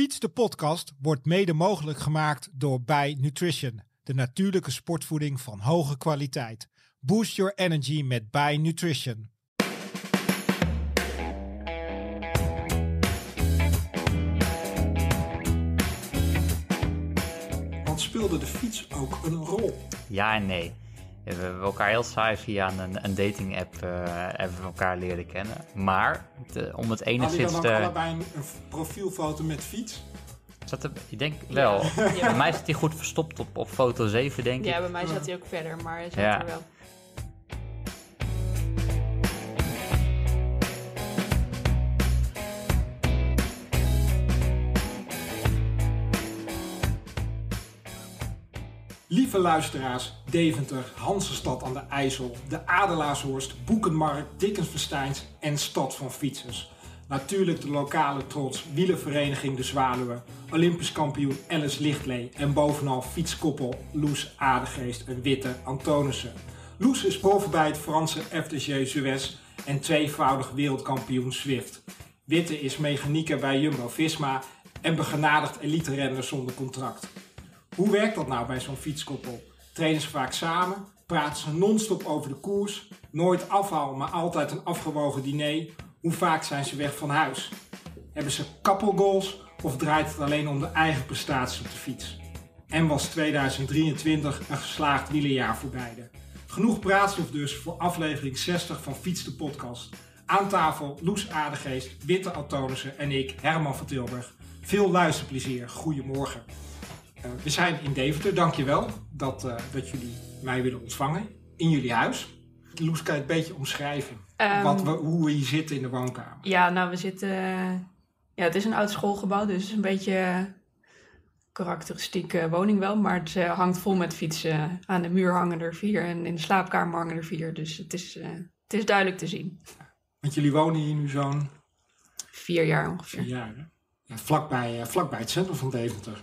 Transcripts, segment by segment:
Fiets de podcast wordt mede mogelijk gemaakt door Bij Nutrition, de natuurlijke sportvoeding van hoge kwaliteit. Boost your energy met Bij Nutrition. Want speelde de fiets ook een rol? Ja en nee. We hebben elkaar heel saai via een, een dating app uh, hebben we elkaar leren kennen. Maar de, om het enigszins te... dan ook allebei een, een profielfoto met fiets? Zat er, ik denk wel. Ja. Bij mij zit hij goed verstopt op, op foto 7, denk ik. Ja, bij mij zat hij ook verder, maar hij zat Ja. er wel. Lieve luisteraars, Deventer, Hansenstad aan de IJssel, de Adelaarshorst, Boekenmarkt, Dickensversteins en Stad van Fietsers. Natuurlijk de lokale trots, wielervereniging De Zwaluwen, Olympisch kampioen Alice Lichtlee en bovenal fietskoppel Loes Adegeest en Witte Antonissen. Loes is prof bij het Franse FDG Suez en tweevoudig wereldkampioen Zwift. Witte is mechanieker bij Jumbo-Visma en begenadigd elite-renner zonder contract. Hoe werkt dat nou bij zo'n fietskoppel? Trainen ze vaak samen? Praten ze non-stop over de koers? Nooit afhaal, maar altijd een afgewogen diner? Hoe vaak zijn ze weg van huis? Hebben ze couple-goals of draait het alleen om de eigen prestaties op de fiets? En was 2023 een geslaagd wielerjaar voor beide? Genoeg praatstof dus voor aflevering 60 van Fiets de podcast. Aan tafel Loes Adegeest, Witte Antonissen en ik, Herman van Tilburg. Veel luisterplezier. Goedemorgen. Eh, we zijn in Deventer, dankjewel dat, eh, dat jullie mij willen ontvangen in jullie huis. Loes, kan je het een beetje omschrijven? Ehm, Wat we, hoe we hier zitten in de woonkamer. Ja, nou, we zitten... eh, Ja, het is een oud schoolgebouw, dus het is een beetje karakteristieke woning wel. Maar het hangt vol met fietsen. Aan de muur hangen er vier en in de slaapkamer hangen er vier. Dus het is, het is duidelijk te zien. Want jullie wonen hier nu zo'n Vier jaar vier ongeveer. jaar. Hè? Ja, vlakbij, vlakbij het centrum van Deventer.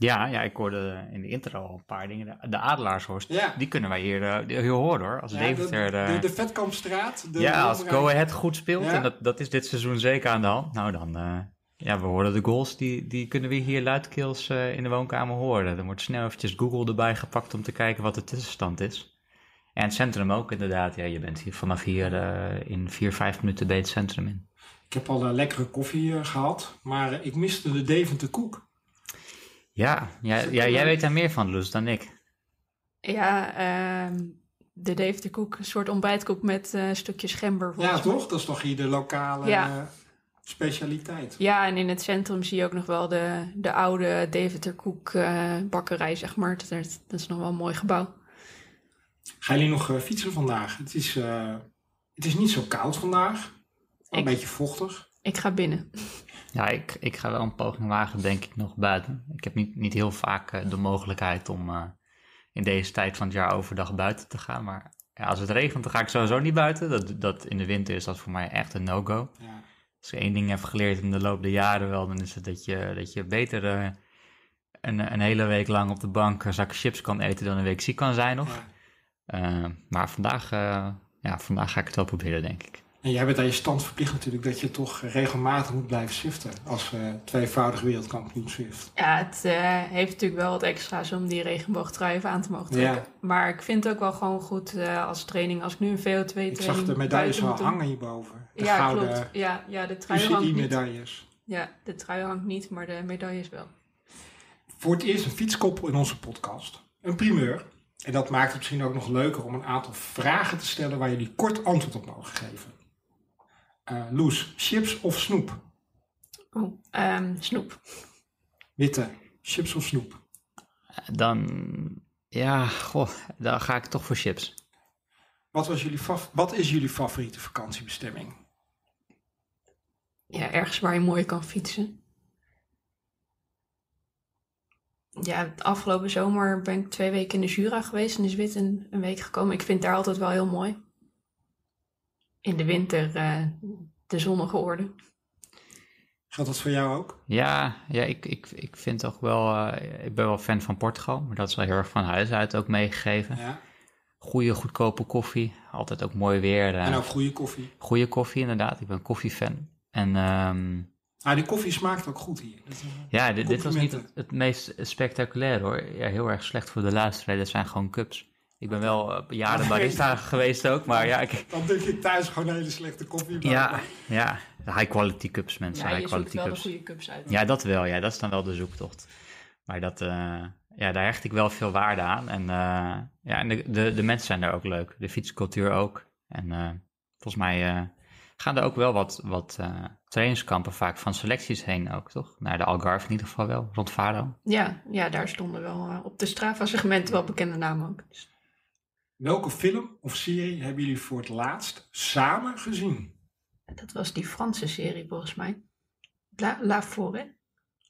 Ja, ja, ik hoorde in de intro al een paar dingen. De, de Adelaarshorst, Ja. die kunnen wij hier, eh, hier horen hoor. Als Ja, Deventer... de, eh, de, de Vetkampstraat. De ja, als. Go Ahead goed speelt, Ja. en dat, dat is dit seizoen zeker aan de hand. Nou dan, eh, ja, we horen de goals, die, die kunnen we hier luidkeels eh, in de woonkamer horen. Er wordt snel eventjes Google erbij gepakt om te kijken wat de tussenstand is. En het centrum ook inderdaad. Ja, je bent hier vanaf hier eh, in vier, vijf minuten bij het centrum in. Ik heb al een lekkere koffie eh, gehad, maar eh, ik miste de Deventer koek. Ja, ja, ja jij weet daar meer van, Loes, dan ik. Ja, ehm, de Deventerkoek, een soort ontbijtkoek met eh stukjes gember. Ja, toch? Dat is toch hier de lokale Ja. eh, specialiteit. Ja, en in het centrum zie je ook nog wel de, de oude Deventerkoek eh bakkerij, zeg maar. Dat, is- dat is nog wel een mooi gebouw. Gaan jullie nog fietsen vandaag? Het is, eh, het is niet zo koud vandaag. Een beetje vochtig. Ik ga binnen. Ja, ik, ik ga wel een poging wagen, denk ik, nog buiten. Ik heb niet, niet heel vaak eh, de mogelijkheid om eh, in deze tijd van het jaar overdag buiten te gaan. Maar ja, als het regent, dan ga ik sowieso niet buiten. Dat, dat, in de winter is dat voor mij echt een no-go. Ja. Als ik één ding heb geleerd in de loop der jaren wel, dan is het dat je, dat je beter eh, een, een hele week lang op de bank een zak chips kan eten dan een week ziek kan zijn nog. Ja. Maar vandaag, ja, vandaag ga ik het wel proberen, denk ik. En jij bent aan je stand verplicht natuurlijk dat je toch regelmatig moet blijven swiften. Als eh, tweevoudig wereldkampioen Swift. Ja, het eh, heeft natuurlijk wel wat extra's om die regenboogtrui even aan te mogen trekken. Ja. Maar ik vind het ook wel gewoon goed eh, als training. Als ik nu een VO2-training Ik zag de medailles doen. hangen hierboven. De Ja, gouden klopt. Ja, ja, de trui hangt niet. UCI-medailles. Ja, de trui hangt niet, maar de medailles wel. Voor het eerst een fietskoppel in onze podcast. Een primeur. En dat maakt het misschien ook nog leuker om een aantal vragen te stellen waar jullie kort antwoord op mogen geven. Eh, Loes, chips of snoep? Oh, ehm, snoep. Witte, chips of snoep? Dan, ja, goh, dan ga ik toch voor chips. Wat, was jullie wat is jullie favoriete vakantiebestemming? Ja, ergens waar je mooi kan fietsen. Ja, het afgelopen zomer ben ik twee weken in de Jura geweest en is wit een, een week gekomen. Ik vind daar altijd wel heel mooi. In de winter eh, de zonnige orde. Geldt dat voor jou ook? Ja, ja ik, ik, ik vind toch wel, eh, ik ben wel fan van Portugal, maar dat is wel heel erg van huis uit ook meegegeven. Ja. Goede, goedkope koffie, altijd ook mooi weer. eh, En ook goede koffie. Goede koffie inderdaad, ik ben een koffiefan. En ehm, Ah, die koffie smaakt ook goed hier. Dat, Ja, dit, was niet het, meest spectaculair hoor. Ja, heel erg slecht voor de luisteraar. Dit zijn gewoon cups. Ik ben wel eh, jaren barista geweest ook, maar ja, ik, Dan denk ik thuis gewoon hele slechte koffie. ja, ja, high quality cups mensen, Ja, je high zoekt quality wel de cups. goede cups uit. Ja, dat wel. Ja, dat is dan wel de zoektocht. Maar dat, eh, ja, daar hecht ik wel veel waarde aan. En, eh, ja, en de, de, de mensen zijn daar ook leuk. De fietscultuur ook. En eh, volgens mij eh, gaan er ook wel wat, wat eh, trainingskampen vaak van selecties heen ook, toch? Naar de Algarve in ieder geval wel, rond Faro. Ja, ja, daar stonden wel op de Strava-segmenten wel bekende namen ook. Dus Welke film of serie hebben jullie voor het laatst samen gezien? dat was die Franse serie volgens mij. La, La Forêt.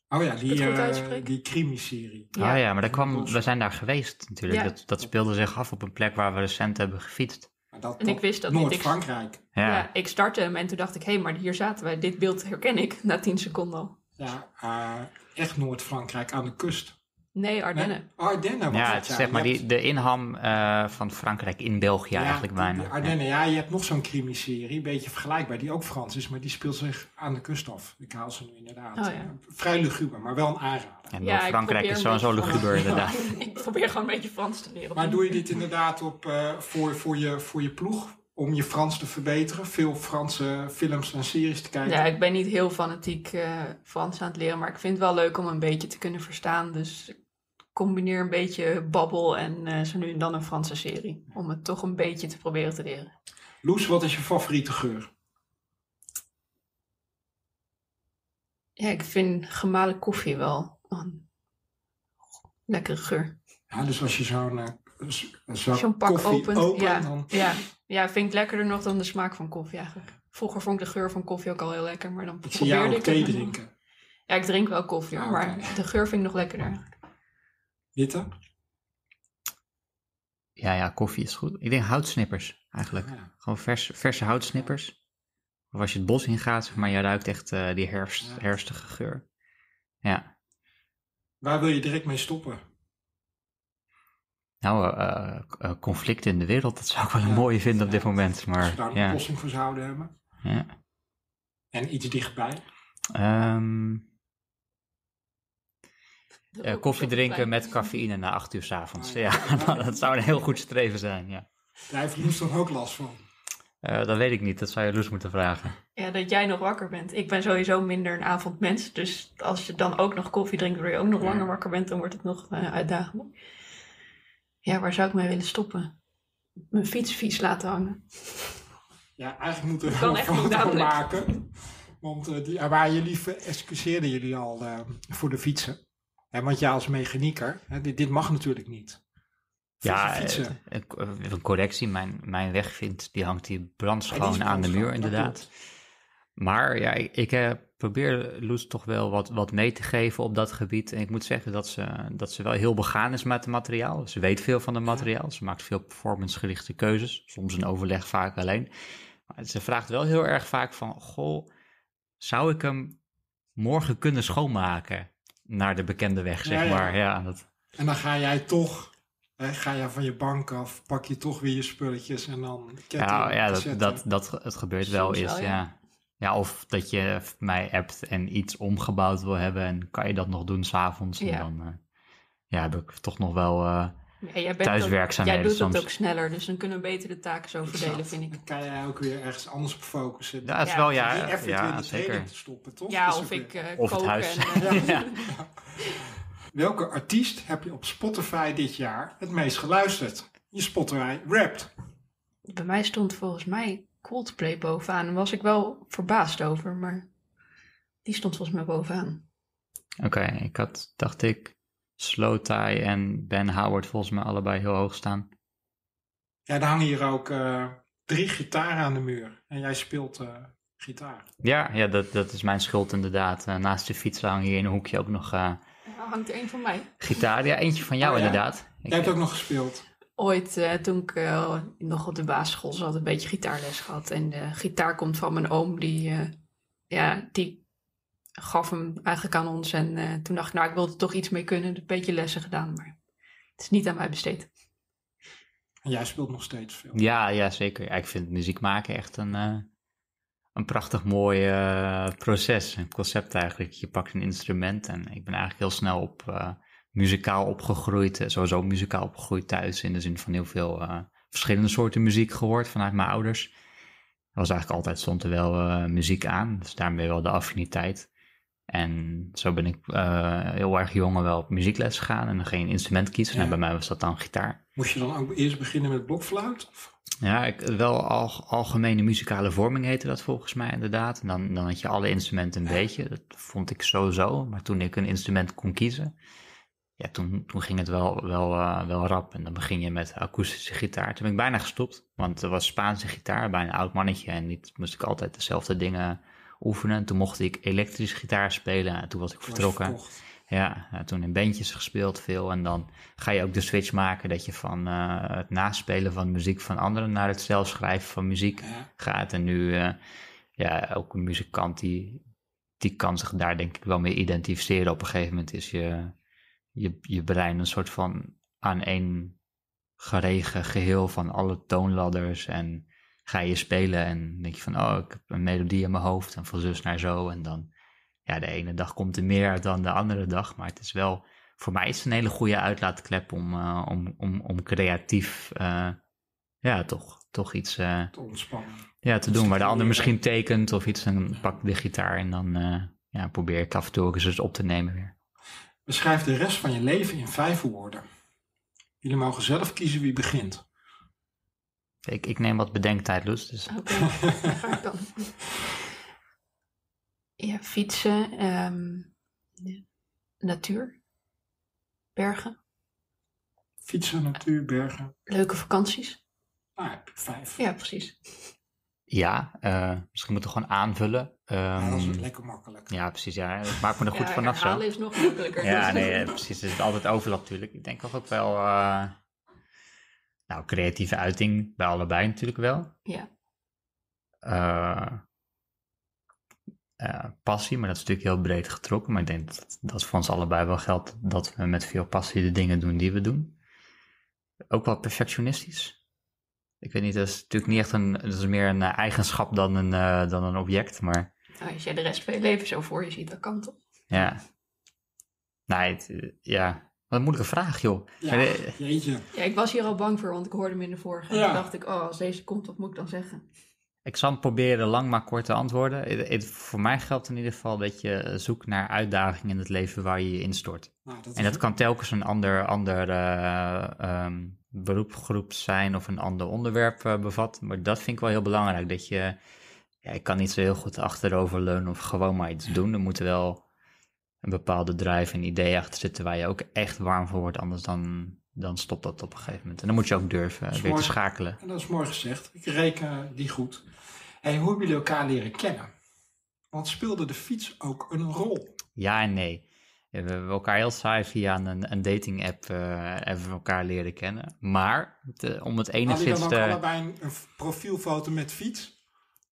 Oh ja, die, uitspreek? die crimi-serie. Ja, ah, ja maar daar kwam, we zijn daar geweest natuurlijk. Ja. Dat, dat speelde zich af op een plek waar we recent hebben gefietst. Maar dat, En ik wist dat Noord-Frankrijk. Ja, Ja. ik startte hem en toen dacht ik, hé, maar hier zaten wij. Dit beeld herken ik na 10 seconden al. Ja, eh, echt Noord-Frankrijk aan de kust. Nee, Ardennen. Nee? Ardennen was ja, het, is zeg maar die, hebt- de inham eh, van Frankrijk in België eigenlijk bijna. Ardennen, ja, je hebt nog zo'n crimi-serie, een beetje vergelijkbaar, die ook Frans is, maar die speelt zich aan de kust af. Ik haal ze nu inderdaad. Oh, ja. Eh, Vrij luguber, maar wel een aanrader. En Ja, Frankrijk is een sowieso luguber inderdaad. ik probeer gewoon een beetje Frans te leren. Maar doe je dit inderdaad op, eh, voor, voor, je, voor je ploeg, om je Frans te verbeteren? Veel Franse films en series te kijken? Ja, ik ben niet heel fanatiek eh, Frans aan het leren, maar ik vind het wel leuk om een beetje te kunnen verstaan. Dus ik combineer een beetje babbel en eh, zo nu en dan een Franse serie. Om het toch een beetje te proberen te leren. Loes, wat is je favoriete geur? Ja, ik vind gemalen koffie wel een lekkere geur. Ja, dus als je zo'n eh, z- zo'n pak koffie opent. opent, ja, dan... ja. ja, vind ik lekkerder nog dan de smaak van koffie eigenlijk. Vroeger vond ik de geur van koffie ook al heel lekker, maar dan Ik zie jou probeerde ook ik thee drinken. Ja, ik drink wel koffie hoor, Ah, maar de geur vind ik nog lekkerder. Witte? Ja, ja, koffie is goed. Ik denk houtsnippers eigenlijk. Ja. Gewoon vers, verse houtsnippers. Of als je het bos ingaat, zeg maar je ruikt echt eh, die herfst, Ja. herfstige geur. Ja. Waar wil je direct mee stoppen? Nou, eh, conflicten in de wereld, dat zou ik wel een Ja. mooie vinden op dit moment. Als we Maar daar een ja. oplossing voor zouden hebben. ja. En iets dichtbij. Ehm, Eh, koffie drinken met cafeïne na acht uur s'avonds. Ah, Ja, ja. dat zou een heel goed streven zijn, ja. Daar heeft Loes dan ook last van. Eh, dat weet ik niet, dat zou je Loes moeten vragen. Ja, dat jij nog wakker bent. Ik ben sowieso minder een avondmens. Dus als je dan ook nog koffie drinkt, waardoor je ook nog langer wakker bent, dan wordt het nog eh, uitdagender. Ja, waar zou ik mee willen stoppen? Mijn fiets vies laten hangen. Ja, eigenlijk moeten we er echt een foto dadelijk. maken. Want eh, die, waar jullie excuseerden jullie al eh, voor de fietsen. En want ja, als mechanieker, hè, dit, dit mag natuurlijk niet. Ja, Fietsen. eh, een, een correctie. Mijn, mijn wegvind, die hangt die brandschoon aan de muur, inderdaad. Maar ja, ik, ik eh, probeer Loes toch wel wat, wat mee te geven op dat gebied. En ik moet zeggen dat ze, dat ze wel heel begaan is met het materiaal. Ze weet veel van het materiaal. Ze maakt veel performancegerichte keuzes. Soms in overleg, vaak alleen. Maar ze vraagt wel heel erg vaak van... Goh, zou ik hem morgen kunnen schoonmaken? Naar de bekende weg, zeg Ja, ja. maar. Ja, dat, En dan ga jij toch, hè, ga jij van je bank af, pak je toch weer je spulletjes en dan Ja, ja dat, dat, dat het gebeurt wel Soms eens, wel, ja. ja. ja. of dat je mij appt en iets omgebouwd wil hebben en kan je dat nog doen s'avonds. En Ja. dan eh, ja, heb ik toch nog wel... eh, Ja, jij bent Thuiswerkzaamheden ook, Jij doet soms. het ook sneller, dus dan kunnen we beter de taken zo verdelen, vind ik. Dan kan jij ook weer ergens anders op focussen. ja, het is Ja, wel, Die ja, effort ja zeker. te stoppen, toch? Ja, Dat of ik eh Of kook huis. en... eh, Ja. Welke artiest heb je op Spotify dit jaar het meest geluisterd? Je Spotify Wrapped. Bij mij stond volgens mij Coldplay bovenaan. Daar was ik wel verbaasd over, maar die stond volgens mij bovenaan. Oké, ik had, dacht ik, Slow Tie en Ben Howard volgens mij allebei heel hoog staan. Ja, er hangen hier ook eh, drie gitaren aan de muur. En jij speelt eh, gitaar. Ja, ja dat, dat is mijn schuld inderdaad. Eh, naast de fiets hangen hier in een hoekje ook nog eh, Ja, hangt een van mij. gitaar. Ja, eentje van jou Oh, ja? inderdaad. Ik- Jij hebt ook nog gespeeld. Ooit, eh, toen ik nog op de basisschool zat, een beetje gitaarles gehad. En de gitaar komt van mijn oom, die, eh, ja, die gaf hem eigenlijk aan ons. En eh, toen dacht ik, nou, ik wilde er toch iets mee kunnen. Een beetje lessen gedaan, maar het is niet aan mij besteed. En jij speelt nog steeds veel. Ja, ja zeker. Ja, ik vind muziek maken echt een, eh, een prachtig mooi eh, proces, een concept eigenlijk. Je pakt een instrument en ik ben eigenlijk heel snel op uh, muzikaal opgegroeid. Sowieso muzikaal opgegroeid thuis, in de zin van heel veel eh, verschillende soorten muziek gehoord vanuit mijn ouders. Er was eigenlijk altijd, stond er wel eh, muziek aan, dus daarmee wel de affiniteit. En zo ben ik eh, heel erg jong wel op muziekles gegaan en dan ging je een instrument kiezen. Ja. En bij mij was dat dan gitaar. Moest je dan ook eerst beginnen met blokfluit? Of- Ja, ik, wel al, algemene muzikale vorming heette dat volgens mij inderdaad. En dan, dan had je alle instrumenten een beetje. Dat vond ik sowieso. Maar toen ik een instrument kon kiezen, ja, toen, toen ging het wel, wel, eh, wel rap. En dan begin je met akoestische gitaar. Toen ben ik bijna gestopt, want er was Spaanse gitaar bij een oud mannetje. En niet moest ik altijd dezelfde dingen oefenen. En toen mocht ik elektrische gitaar spelen. En toen was ik je vertrokken. Ja, toen in bandjes gespeeld veel. En dan ga je ook de switch maken dat je van eh, het naspelen van muziek van anderen naar het zelf schrijven van muziek Ja. gaat. En nu, eh, ja, ook een muzikant die, die kan zich daar denk ik wel mee identificeren. Op een gegeven moment is je, je, je brein een soort van aan één geregen geheel van alle toonladders. En ga je spelen en denk je van, oh, ik heb een melodie in mijn hoofd en van zus naar zo. En dan, ja, de ene dag komt er meer uit dan de andere dag. Maar het is wel, voor mij is het een hele goede uitlaatklep om, eh, om, om, om creatief, eh, ja, toch, toch iets eh, Te ontspannen. ja, te doen. Waar de ander misschien tekent of iets, dan pak ik de gitaar en dan ja, probeer ik af en toe ook eens op te nemen weer. Beschrijf de rest van je leven in vijf woorden. Jullie mogen zelf kiezen wie begint. Ik, ik neem wat bedenktijd, Loes. Dus Oké, ga ik dan. Ja, fietsen, ehm, ja, natuur, bergen, Fietsen, natuur, bergen. leuke vakanties. Nou, heb ik vijf. Ja, precies. ja, eh, misschien moeten we gewoon aanvullen. Ja, dat is Ehm, lekker makkelijk. ja, precies. Ja, ik maak me er goed ja, vanaf zo. is nog makkelijker. Ja, nee, eh, precies. Er is altijd overlap natuurlijk. Ik denk toch ook wel... eh, nou, creatieve uiting bij allebei natuurlijk wel. Ja, Eh, eh, passie, maar dat is natuurlijk heel breed getrokken. Maar ik denk dat dat voor ons allebei wel geldt dat we met veel passie de dingen doen die we doen. Ook wel perfectionistisch. Ik weet niet, dat is natuurlijk niet echt een, dat is meer een eh, eigenschap dan een, dan een object, maar nou, als jij de rest van je leven zo voor je ziet, dat kan toch? ja. Nee, het, ja, wat een moeilijke vraag, joh. Ja, Maar, eh, jeetje. Ja, ik was hier al bang voor, want ik hoorde hem in de vorige. En Ja. toen dacht ik, oh, als deze komt, wat moet ik dan zeggen? Ik zal hem proberen lang maar kort te antwoorden. Het- het- voor mij geldt in ieder geval dat je zoekt naar uitdagingen in het leven waar je je instort. Nou, dat En is dat kan telkens een ander, ander eh, ehm, beroepgroep zijn of een ander onderwerp eh, bevat. Maar dat vind ik wel heel belangrijk. Dat je, ja, ik kan niet zo heel goed achterover leunen of gewoon maar iets doen. Er moet wel een bepaalde drive en idee achter zitten waar je ook echt warm voor wordt. Anders dan, dan stopt dat op een gegeven moment. En dan moet je ook durven weer te schakelen. En dat is mooi gezegd. Ik reken die goed. Hey, hoe hebben jullie elkaar leren kennen? Want speelde de fiets ook een rol? Ja en nee. We hebben elkaar heel saai via een, een dating app eh, hebben we elkaar leren kennen. Maar te- om het Hadden jullie enigszins dan te... ook allebei een, een profielfoto met fiets?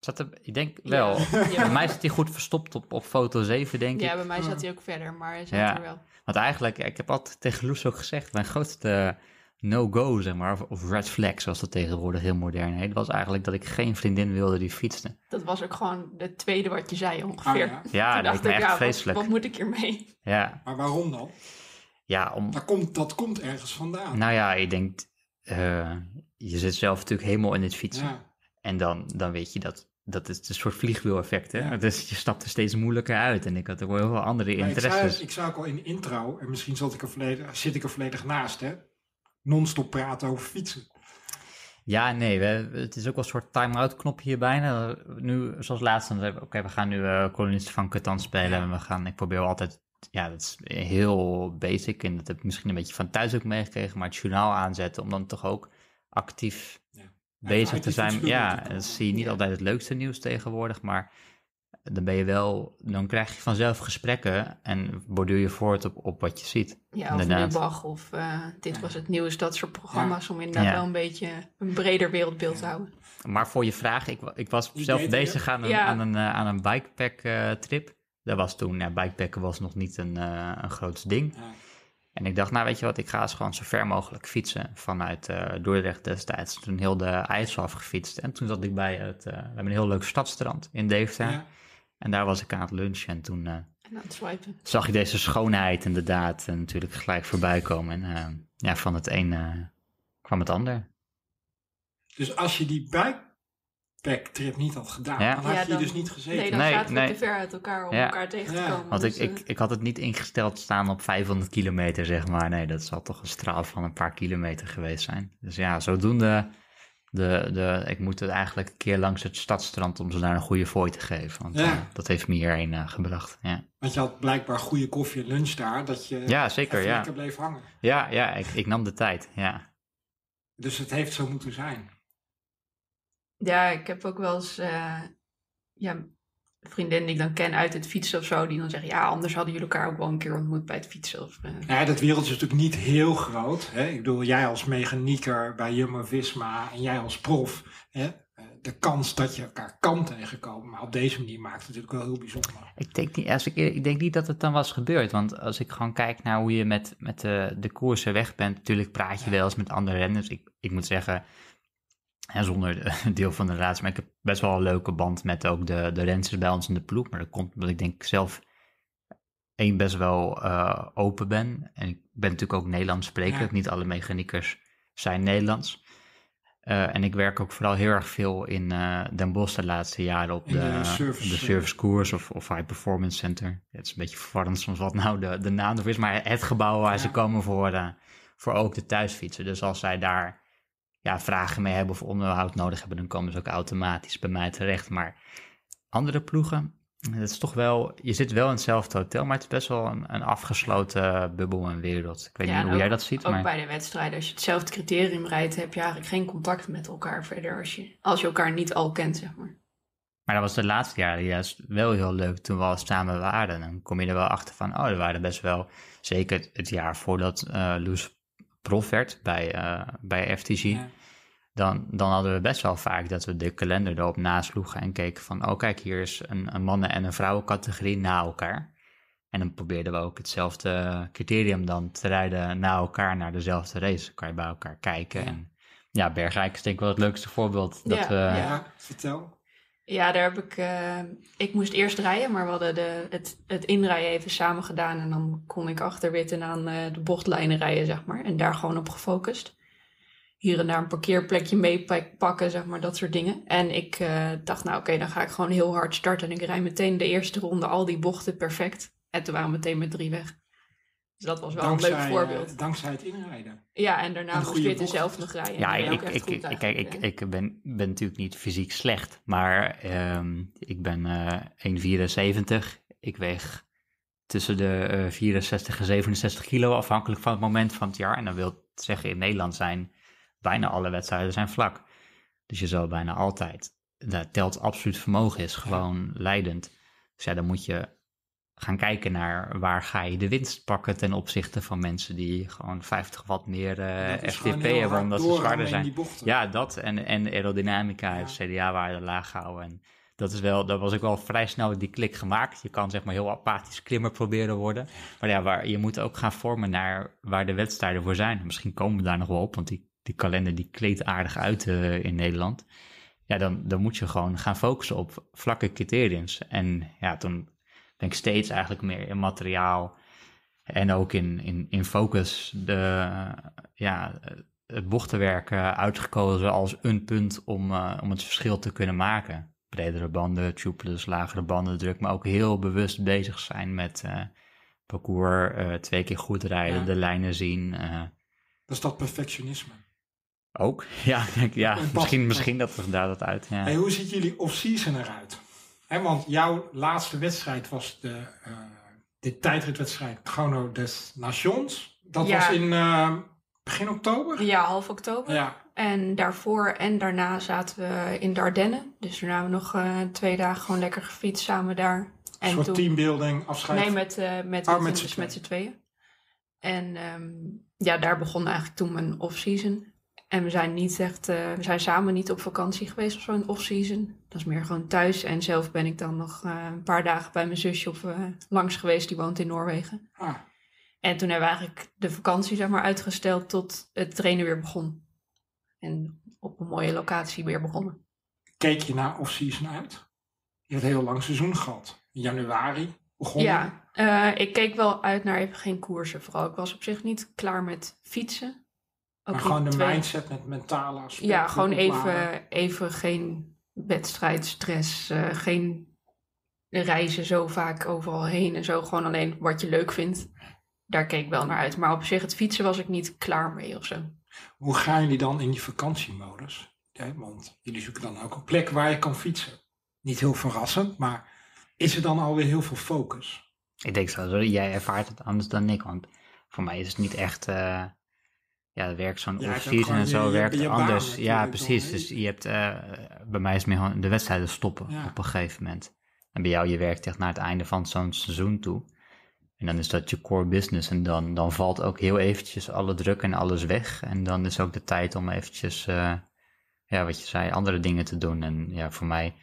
Zat er, ik denk wel. Ja. Bij mij zit hij goed verstopt op, op foto 7, denk Ja, ik. bij mij zat hij ook verder, maar hij zat Ja. er wel. Want eigenlijk, ik heb altijd tegen Loes ook gezegd, mijn grootste no-go, zeg maar, of, red flag, zoals dat tegenwoordig heel modern heet, was eigenlijk dat ik geen vriendin wilde die fietste. Dat was ook gewoon het tweede wat je zei ongeveer. Ah, ja. Ja, Toen dat dacht me ik, echt ja, wat, vreselijk. wat moet ik hiermee? Ja, Maar waarom dan? ja, om, Dat komt, dat komt ergens vandaan. nou ja, ik denk, eh, je zit zelf natuurlijk helemaal in het fietsen. ja. En dan, dan weet je dat, dat is een soort vliegwiel-effect, hè. Ja. Dus je stapt er steeds moeilijker uit. En ik had ook wel heel veel andere Maar ik, zei, interesses. ik zei ook al in intro, en misschien zat ik er volledig, zit ik er volledig naast, hè? Non-stop praten over fietsen. Ja, nee, we, het is ook wel een soort time-out knopje hier bijna. Nu, zoals laatst, we, oké, we gaan nu eh kolonisten van Catan spelen. Ja. En we gaan, ik probeer altijd, ja, dat is heel basic. En dat heb ik misschien een beetje van thuis ook meegekregen. Maar het journaal aanzetten om dan toch ook actief. Bezig te zijn. Ja, dan zie je niet Ja. altijd het leukste nieuws tegenwoordig. Maar dan ben je wel, dan krijg je vanzelf gesprekken. En borduur je voort op, op wat je ziet. Ja, of Inderdaad. Of eh, dit was het nieuws, dat soort programma's om inderdaad Ja. wel een beetje een breder wereldbeeld te houden. Maar voor je vraag, ik, ik was Die zelf bezig aan een, Ja. aan een, eh, aan een bikepack eh, trip. Dat was toen, ja, bikepacken was nog niet een, eh, een groot ding. En ik dacht, nou weet je wat, ik ga eens gewoon zo ver mogelijk fietsen vanuit uh, Dordrecht destijds. Toen heel de IJssel afgefietst. En toen zat ik bij het, uh, we hebben een heel leuk stadstrand in Deventer. Ja. En daar was ik aan het lunchen en toen uh, zag je deze schoonheid inderdaad en natuurlijk gelijk voorbij komen. En ja, van het een kwam het ander. Dus als je die bikepack-trip niet had gedaan, dan had je dan, dus niet gezeten. Nee, dan nee, zaten we te ver uit elkaar om elkaar tegen te komen. Want dus, ik, ik, ik had het niet ingesteld staan op 500 kilometer, zeg maar. Nee, dat zal toch een straal van een paar kilometer geweest zijn. Dus ja, zodoende... De, de, ik moet het eigenlijk een keer langs het stadstrand om ze daar een goede fooi te geven. Want ja. uh, dat heeft me hierheen uh, gebracht. Ja. Want je had blijkbaar goede koffie en lunch daar, dat je ja, zeker, ja. lekker bleef hangen. Ja, ja ik, ik nam de tijd, ja. Dus het heeft zo moeten zijn. Ja, ik heb ook wel eens uh, ja, vriendinnen die ik dan ken uit het fietsen of zo, die dan zeggen, ja, anders hadden jullie elkaar ook wel een keer ontmoet bij het fietsen. Of, uh... Ja, dat wereldje is natuurlijk niet heel groot. Hè? Ik bedoel, jij als mechanieker bij Jumbo-Visma en jij als prof, hè? Eh, de kans dat je elkaar kan tegenkomen, maar op deze manier maakt het natuurlijk wel heel bijzonder. Ik denk niet, als ik, ik denk niet dat het dan was gebeurd, want als ik gewoon kijk naar hoe je met, met de, de koersen weg bent, natuurlijk praat je wel eens met andere renners. Ik, ik moet zeggen, en zonder deel van de relatie. Maar ik heb best wel een leuke band met ook de, de rensters bij ons in de ploeg. Maar dat komt omdat ik denk zelf één best wel uh, open ben. En ik ben natuurlijk ook Nederlands sprekend. Niet alle mechaniekers zijn Nederlands. Uh, en ik werk ook vooral heel erg veel in uh, Den Bosch de laatste jaren op de, de, service, de servicecours of, of High Performance Center. Het is een beetje verwarrend soms wat nou de, de naam is, maar het gebouw waar ze komen voor, voor ook de thuisfietsen. Dus als zij daar ja, vragen mee hebben of onderhoud nodig hebben, dan komen ze ook automatisch bij mij terecht. Maar andere ploegen, het is toch wel, je zit wel in hetzelfde hotel, maar het is best wel een, een afgesloten bubbel en wereld. Ik weet niet hoe jij dat ziet. Ook maar... bij de wedstrijden, als je hetzelfde criterium rijdt, heb je eigenlijk geen contact met elkaar verder als je, als je elkaar niet al kent, zeg maar. Maar dat was de laatste jaren juist wel heel leuk toen we al samen waren. Dan kom je er wel achter van, oh, er waren best wel, zeker het jaar voordat uh, Loes prof werd bij, uh, bij FTG dan, dan hadden we best wel vaak dat we de kalender erop nasloegen en keken van, oh kijk, hier is een, een mannen- en een vrouwencategorie na elkaar. En dan probeerden we ook hetzelfde criterium dan te rijden na elkaar naar dezelfde race. Dan kan je bij elkaar kijken. Ja. En ja, Bergrijk is denk ik wel het leukste voorbeeld. Dat ja, we... ja, vertel. Ja, daar heb ik. Uh, ik moest eerst rijden, maar we hadden de, het, het inrijden even samen gedaan. En dan kon ik achter aan uh, de bochtlijnen rijden, zeg maar. En daar gewoon op gefocust hier en daar een parkeerplekje meepakken, zeg maar, dat soort dingen. En ik uh, dacht, nou oké, dan ga ik gewoon heel hard starten. En ik rij meteen de eerste ronde al die bochten perfect. En toen waren we meteen met drie weg. Dus dat was wel dankzij, een leuk voorbeeld. Uh, dankzij het inrijden. Ja, en daarna moest je het zelf nog rijden. Ja, ik, ik, ik, kijk, ik, ik ben, ben natuurlijk niet fysiek slecht, maar um, ik ben uh, 1,74. Ik weeg tussen de uh, 64 en 67 kilo, afhankelijk van het moment van het jaar. En dan wil zeggen in Nederland zijn bijna alle wedstrijden zijn vlak. Dus je zal bijna altijd, dat telt absoluut vermogen is, gewoon leidend. Dus ja, dan moet je gaan kijken naar waar ga je de winst pakken ten opzichte van mensen die gewoon 50 watt meer uh, FTP hebben omdat ze zwaarder zijn. Ja, dat en, en aerodynamica, ja. CDA-waarde laag houden. En dat is wel, dat was ik wel vrij snel die klik gemaakt. Je kan zeg maar heel apathisch klimmer proberen worden. Maar ja, waar, je moet ook gaan vormen naar waar de wedstrijden voor zijn. Misschien komen we daar nog wel op, want die die kalender die kleedt aardig uit uh, in Nederland. Ja, dan, dan moet je gewoon gaan focussen op vlakke criteriums. En ja, toen ben ik steeds eigenlijk meer in materiaal en ook in, in, in focus de, ja, het bochtenwerk uitgekozen als een punt om, uh, om het verschil te kunnen maken. Bredere banden, tubeless, lagere bandendruk, maar ook heel bewust bezig zijn met uh, parcours, twee keer goed rijden, de lijnen zien. dat is dat perfectionisme. Ook, ja, ja misschien, misschien dat we daar dat uit. Ja. Hey, hoe ziet jullie off-season eruit? He, want jouw laatste wedstrijd was de, uh, de tijdritwedstrijd Chrono des Nations. Dat was in uh, begin oktober? Ja, half oktober. Ja. En daarvoor en daarna zaten we in Dardenne. Dus daarna hebben we nog uh, twee dagen gewoon lekker gefietst samen daar. En een soort toen... teambuilding, afscheid? Nee, met, met, oh, met, z'n tweeën. En um, ja, daar begon eigenlijk toen mijn off-season. En we zijn niet echt, uh, we zijn samen niet op vakantie geweest of zo in off-season. Dat is meer gewoon thuis. En zelf ben ik dan nog uh, een paar dagen bij mijn zusje of, uh, langs geweest, die woont in Noorwegen. Ah. En toen hebben we eigenlijk de vakantie zeg maar, uitgesteld tot het trainen weer begon. En op een mooie locatie weer begonnen. Keek je naar off-season uit? Je hebt een heel lang seizoen gehad. In januari begonnen. Ja, eh, ik keek wel uit naar even geen koersen vooral. Ik was op zich niet klaar met fietsen. Maar gewoon de twee- mindset met mentale aspecten. Ja, gewoon even, even geen wedstrijdstress, eh, geen reizen zo vaak overal heen en zo. Gewoon alleen wat je leuk vindt. Daar keek ik wel naar uit. Maar op zich, het fietsen was ik niet klaar mee of zo. Hoe gaan jullie dan in die vakantiemodus? Ja, want jullie zoeken dan ook een plek waar je kan fietsen. Niet heel verrassend, maar is er dan alweer heel veel focus? Ik denk zo, jij ervaart het anders dan ik, want voor mij is het niet echt, eh, ja, het werkt zo'n Ja, off-season en zo je- werkt je anders. Ja, precies. Dus je hebt, eh, bij mij is het meer gewoon de wedstrijden stoppen Ja. op een gegeven moment. En bij jou, je werkt echt naar het einde van zo'n seizoen toe. En dan is dat je core business en dan, dan valt ook heel eventjes alle druk en alles weg. En dan is ook de tijd om eventjes, eh, ja, wat je zei, andere dingen te doen. En ja, voor mij,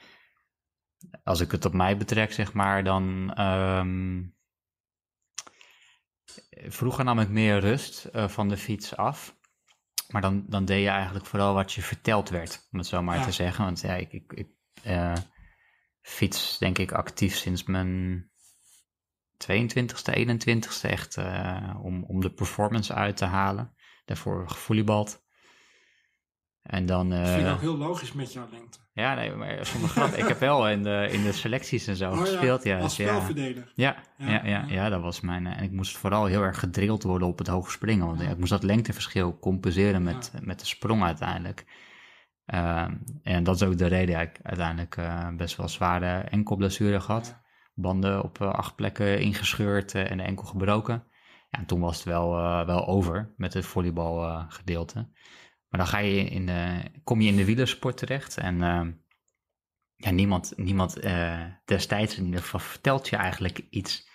als ik het op mij betrek, zeg maar, dan... ehm, Vroeger nam ik meer rust eh, van de fiets af. Maar dan, dan deed je eigenlijk vooral wat je verteld werd, om het zo maar Ja. te zeggen. Want ja, ik, ik, ik eh, fiets denk ik actief sinds mijn 22e, 21e echt eh, om, om de performance uit te halen. Daarvoor gevoelibald. En dan... Dat vind ik eh, ook heel logisch met jouw lengte. ja, nee, maar zonder grap. ik heb wel in de, in de selecties en zo Oh gespeeld. Ja, als dus ja. spelverdeler. Ja, Ja, ja, ja, ja. dat was mijn. eh, En ik moest vooral heel erg gedrild worden op het hoog springen. Want ik moest dat lengteverschil compenseren met, met de sprong uiteindelijk. Ehm, en dat is ook de reden. Ja, ik uiteindelijk eh, best wel zware enkelblessure gehad. Banden op eh, acht plekken ingescheurd eh, en de enkel gebroken. Ja, en toen was het wel, eh, wel over met het volleybalgedeelte. Maar dan ga je in de, kom je in de wielersport terecht. En ehm, ja, niemand, niemand eh, destijds vertelt je eigenlijk iets.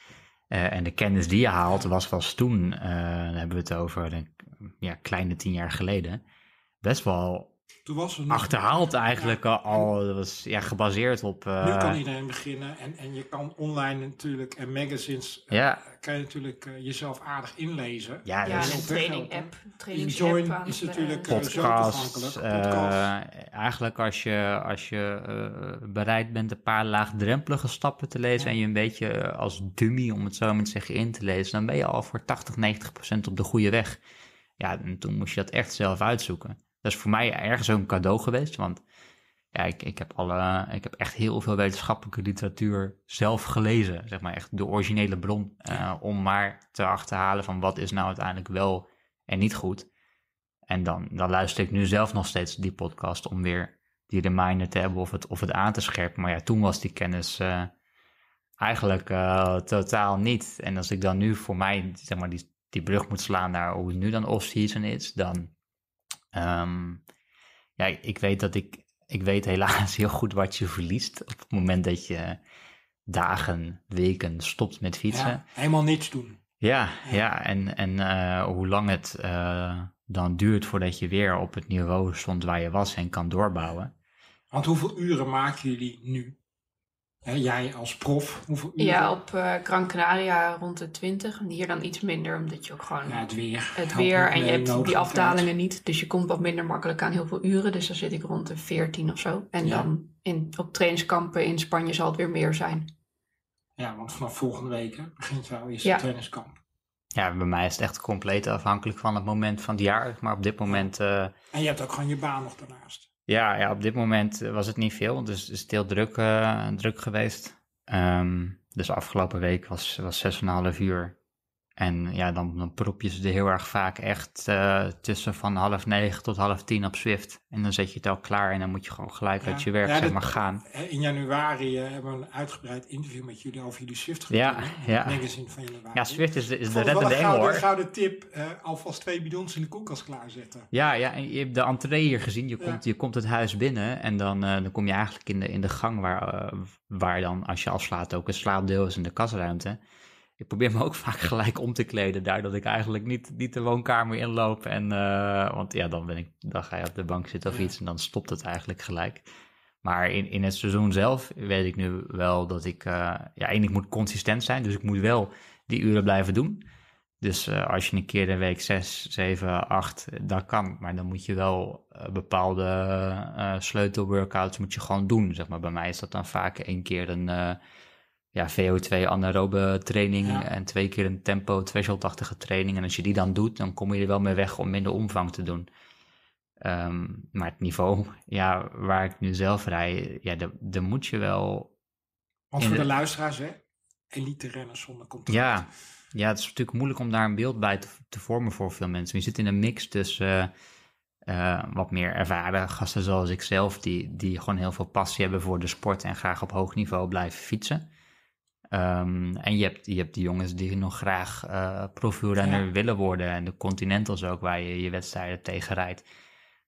Eh, en de kennis die je haalt was, was toen, eh, dan hebben we het over een ja, kleine tien jaar geleden, best wel Toen was er nog... achterhaald eigenlijk Ja. al. Dat was ja, gebaseerd op... eh, Nu kan iedereen beginnen en, en je kan online natuurlijk en magazines eh, Ja. kan je natuurlijk eh, jezelf aardig inlezen. ja, Ja, dus en een training app. helpen. Trainings Join app is natuurlijk, zo podcast. toegankelijk, podcast. eh, eigenlijk als je, als je eh, bereid bent een paar laagdrempelige stappen te lezen Ja. en je een beetje als dummy, om het zo maar te zeggen, in te lezen, dan ben je al voor 80, 90 procent op de goede weg. Ja, en toen moest je dat echt zelf uitzoeken. Dat is voor mij ergens ook een cadeau geweest, want ja, ik, ik, heb alle, ik heb echt heel veel wetenschappelijke literatuur zelf gelezen, zeg maar echt de originele bron, eh, om maar te achterhalen van wat is nou uiteindelijk wel en niet goed. En dan, dan luister ik nu zelf nog steeds die podcast om weer die reminder te hebben of het, of het aan te scherpen. Maar ja, toen was die kennis eh, eigenlijk eh, totaal niet. En als ik dan nu voor mij zeg maar, die, die brug moet slaan naar hoe het nu dan off-season is, dan... ehm, ja, ik weet dat ik... Ik weet helaas heel goed wat je verliest op het moment dat je dagen, weken stopt met fietsen. Ja, helemaal niets doen. Ja, ja, en, en eh, hoe lang het eh, dan duurt voordat je weer op het niveau stond waar je was en kan doorbouwen. Want hoeveel uren maken jullie nu? Hè, jij als prof, hoeveel uren? Ja, op eh Gran Canaria rond de 20. En hier dan iets minder, omdat je ook gewoon Ja, het weer. het weer en je hebt die afdalingen niet. Dus je komt wat minder makkelijk aan heel veel uren. Dus dan zit ik rond de 14 of zo. En Ja. dan in, op trainingskampen in Spanje zal het weer meer zijn. Ja, want vanaf volgende week hè, begint jouw eerste Ja. trainingskamp. Ja, bij mij is het echt compleet afhankelijk van het moment van het jaar. Maar op dit moment, eh, En je hebt ook gewoon je baan nog daarnaast. Ja, ja, op dit moment eh, was het niet veel. Dus het is heel druk, eh, druk geweest. Ehm, dus afgelopen week was, was 6,5 uur. En ja, dan, dan prop je ze er heel erg vaak echt eh, tussen van half negen tot half tien op Swift. En dan zet je het al klaar en dan moet je gewoon gelijk uit je werk Ja, zeg dat- maar gaan. hè, In januari eh, hebben we een uitgebreid interview met jullie over jullie Swift Ja, gedaan. ja. Magazine van januari. Ja, Swift is de, is de reddende engel hoor. gouden tip. eh, alvast twee bidons in de koelkast klaarzetten. Ja, ja, en je hebt de entree hier gezien. Je komt, je komt het huis binnen en dan, eh, dan kom je eigenlijk in de, in de gang waar, eh, waar dan, als je afslaat, ook een slaapdeel is in de kasruimte. Ik probeer me ook vaak gelijk om te kleden, daar dat ik eigenlijk niet, niet de woonkamer inloop. En, eh, want ja, dan, ben ik, dan ga je op de bank zitten of iets en dan stopt het eigenlijk gelijk. Maar in, in het seizoen zelf weet ik nu wel dat ik, eh, ja, één, ik moet consistent zijn, dus ik moet wel die uren blijven doen. Dus eh, als je een keer de week 6, 7, 8, dat kan. Maar dan moet je wel uh, bepaalde uh, sleutelworkouts moet je gewoon doen. Zeg maar. Bij mij is dat dan vaak één keer een ja, VO2 anaerobe training ja. en twee keer een tempo threshold-achtige training. En als je die dan doet, dan kom je er wel mee weg om minder omvang te doen. Um, maar het niveau ja, waar ik nu zelf rij, ja, daar moet je wel... Want voor de, de luisteraars, hè? Elite renners zonder contract. Ja, ja, het is natuurlijk moeilijk om daar een beeld bij te, te vormen voor veel mensen. Je zit in een mix tussen uh, wat meer ervaren gasten zoals ik zelf, die, die gewoon heel veel passie hebben voor de sport en graag op hoog niveau blijven fietsen. Um, en je hebt, je hebt die jongens die nog graag uh, profielrenner ja. willen worden en de Continentals ook, waar je je wedstrijden tegen rijdt.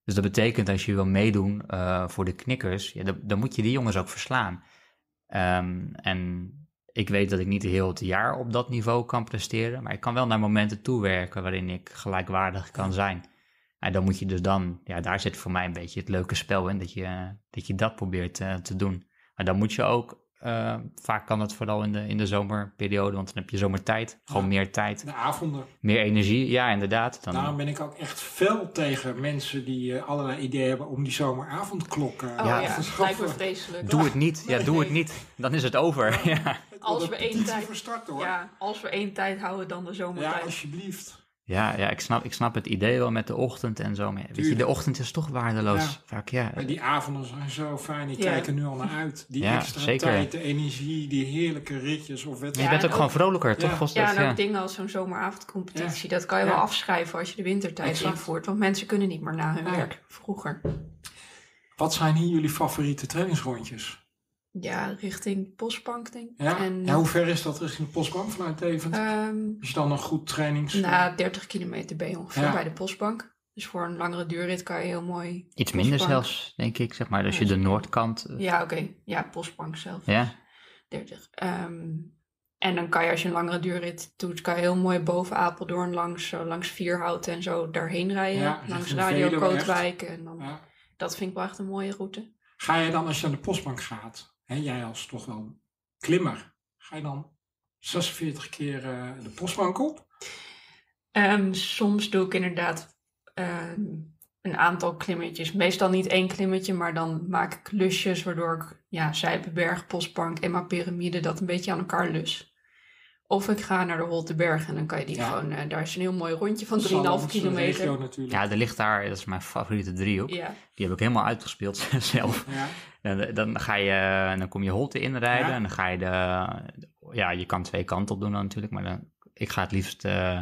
Dus dat betekent als je wil meedoen uh, voor de knikkers, ja, dan, dan, moet je die jongens ook verslaan. Um, en ik weet dat ik niet heel het jaar op dat niveau kan presteren, maar ik kan wel naar momenten toewerken waarin ik gelijkwaardig kan zijn. En dan moet je dus dan, ja, daar zit voor mij een beetje het leuke spel in, dat je dat, je dat probeert uh, te doen. Maar dan moet je ook uh, vaak kan het vooral in de, in de zomerperiode, want dan heb je zomertijd, gewoon ja, meer tijd. De avonden. Meer energie, ja, inderdaad. Dan... Daarom ben ik ook echt fel tegen mensen die uh, allerlei ideeën hebben om die zomeravondklok uh, oh, ja, ja. te lijkt me vreselijk. Doe het niet, ja, doe het niet. Dan is het over. Ja. Als we één tijd, hoor. Ja, als we één tijd houden, dan de zomertijd. Ja, alsjeblieft. Ja, ja ik, snap, ik snap het idee wel met de ochtend en zo. Maar weet je, de ochtend is toch waardeloos ja. vaak, ja. En die avonden zijn zo fijn, die ja. kijken nu al naar uit. Die ja, extra zeker. tijd, de energie, die heerlijke ritjes of wedstrijden. je bent ook, ook gewoon vrolijker, toch? Ja, en ook dingen als zo'n zomeravondcompetitie. Dat kan je wel afschrijven als je de wintertijd exact. invoert. Want mensen kunnen niet meer na hun werk, vroeger. Wat zijn hier jullie favoriete trainingsrondjes? Ja, richting Postbank, denk ik. Ja? En, ja, hoe ver is dat richting de Postbank vanuit Deventer? Um, Is je dan nog goed trainings... Nou, 30 kilometer ben je ongeveer ja. bij de Postbank. Dus voor een langere duurrit kan je heel mooi... Iets minder zelfs, denk ik, zeg maar. Als ja, je de noordkant... Ja, oké. Okay. Ja, Postbank zelf. Ja. 30. Um, en dan kan je, als je een langere duurrit doet, kan je heel mooi boven Apeldoorn langs, uh, langs Vierhouten en zo daarheen rijden. Ja, langs Radio Kootwijk. En dan, ja. Dat vind ik wel echt een mooie route. Ga je dan, als je naar de Postbank gaat, hè, jij als toch wel klimmer, ga je dan 46 keer uh, de Postbank op? Um, soms doe ik inderdaad um, een aantal klimmetjes. Meestal niet één klimmetje, maar dan maak ik lusjes waardoor ik ja, Zijpenberg, Postbank en mijn piramide dat een beetje aan elkaar lus. Of ik ga naar de Holteberg en dan kan je die ja. gewoon, uh, daar is een heel mooi rondje van 3,5 kilometer. Ja, er ligt daar, dat is mijn favoriete driehoek. Ja. Die heb ik helemaal uitgespeeld zelf. Ja. En dan ga je, dan kom je Holte inrijden ja. en dan ga je de, ja, je kan twee kanten op doen natuurlijk, maar dan, ik ga het liefst uh,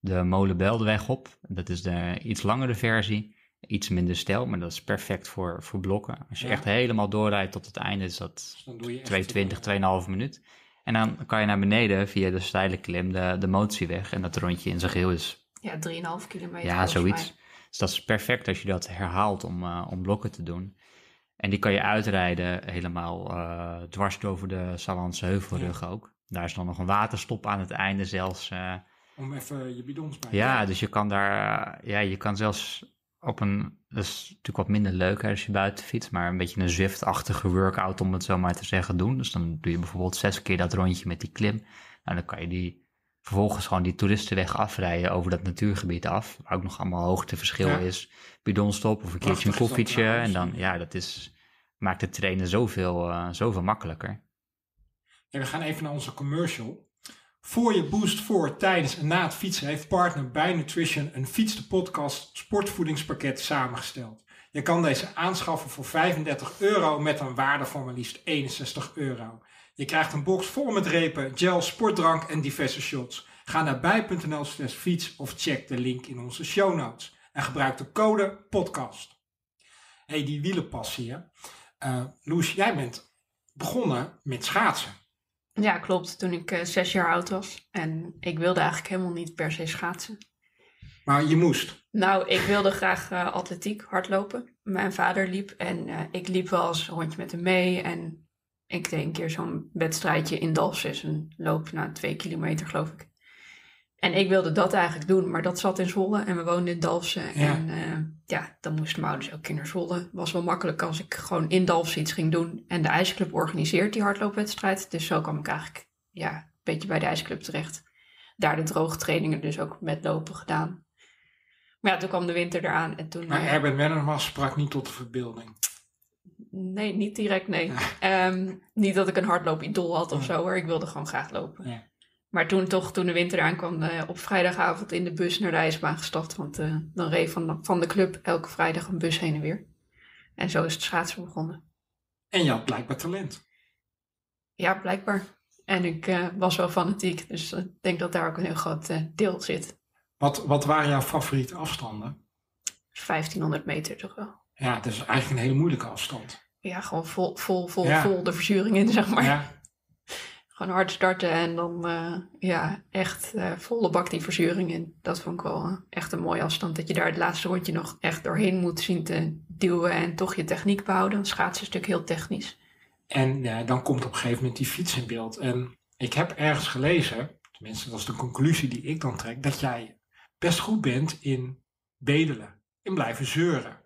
de Molenbeldeweg op. Dat is de iets langere versie, iets minder stijl, maar dat is perfect voor, voor blokken. Als je Ja. echt helemaal doorrijdt tot het einde, is dat Dus dan doe je echt, 220, 2,5 minuut. En dan kan je naar beneden via de steile klim de, de motieweg. En dat rondje in zijn geheel is, Ja, 3,5 kilometer. ja, zoiets. mij. Dus dat is perfect als je dat herhaalt om, eh, om blokken te doen. En die kan je uitrijden helemaal eh, dwars over de Salanse heuvelrug ook. Daar is dan nog een waterstop aan het einde zelfs. eh, Om even je bidons bij ja, dus je kan daar, ja, je kan zelfs op een, dat is natuurlijk wat minder leuk hè, als je buiten fietst, maar een beetje een Zwift-achtige workout om het zo maar te zeggen doen. Dus dan doe je bijvoorbeeld zes keer dat rondje met die klim. Nou, dan kan je die vervolgens gewoon die toeristenweg afrijden over dat natuurgebied af, waar ook nog allemaal hoogteverschil Ja. is. Bidonstop of een keertje een koffietje en dan, ja, dat is, maakt het trainen zoveel, eh, zoveel makkelijker. En we gaan even naar onze commercial. Voor je boost voor, tijdens en na het fietsen heeft partner bij Nutrition een Fiets de Podcast sportvoedingspakket samengesteld. Je kan deze aanschaffen voor 35 euro met een waarde van maar liefst 61 euro. Je krijgt een box vol met repen, gel, sportdrank en diverse shots. Ga naar bij.nl slash fiets of check de link in onze show notes. En gebruik de code podcast. hey, die wielenpassie hè. Eh, Loes, jij bent begonnen met schaatsen. Ja, klopt. Toen ik eh, zes jaar oud was. En ik wilde eigenlijk helemaal niet per se schaatsen. Maar je moest. Nou, ik wilde graag eh, atletiek, hardlopen. Mijn vader liep en eh, ik liep wel eens een rondje met hem mee. En ik deed een keer zo'n wedstrijdje in Dalfsen. Een loop na twee kilometer, geloof ik. En ik wilde dat eigenlijk doen, maar dat zat in Zwolle en we woonden in Dalfsen. Ja. En eh, ja, dan moesten mijn ouders elke keer naar Zwolle. Was wel makkelijk als ik gewoon in Dalfsen iets ging doen. En de ijsclub organiseert die hardloopwedstrijd. Dus zo kwam ik eigenlijk ja, een beetje bij de ijsclub terecht. daar de droogtrainingen dus ook met lopen gedaan. Maar ja, toen kwam de winter eraan en toen... Maar eh, Herbert Wennemars sprak niet tot de verbeelding. Nee, niet direct, nee. Ehm, niet dat ik een hardloop-idool had of Ja. zo hoor. Ik wilde gewoon graag lopen. Ja. Maar toen toch, toen de winter eraan kwam, eh, op vrijdagavond in de bus naar de ijsbaan gestapt. Want eh, dan reed van de, van de club elke vrijdag een bus heen en weer. En zo is het schaatsen begonnen. En je had blijkbaar talent. Ja, blijkbaar. En ik eh, was wel fanatiek. Dus ik denk dat daar ook een heel groot deel zit. Wat, wat waren jouw favoriete afstanden? 1500 meter toch wel. Ja, dat is eigenlijk een hele moeilijke afstand. Ja, gewoon vol, vol, vol, Ja. vol de verzuring in, zeg maar. Ja, Gewoon hard starten en dan eh, ja, echt eh, volle bak die verzuring in. Dat vond ik wel eh, echt een mooie afstand. Dat je daar het laatste rondje nog echt doorheen moet zien te duwen en toch je techniek behouden. Want schaatsen is natuurlijk heel technisch. En ja, dan komt op een gegeven moment die fiets in beeld. En ik heb ergens gelezen, tenminste dat is de conclusie die ik dan trek, dat jij best goed bent in bedelen, in blijven zeuren.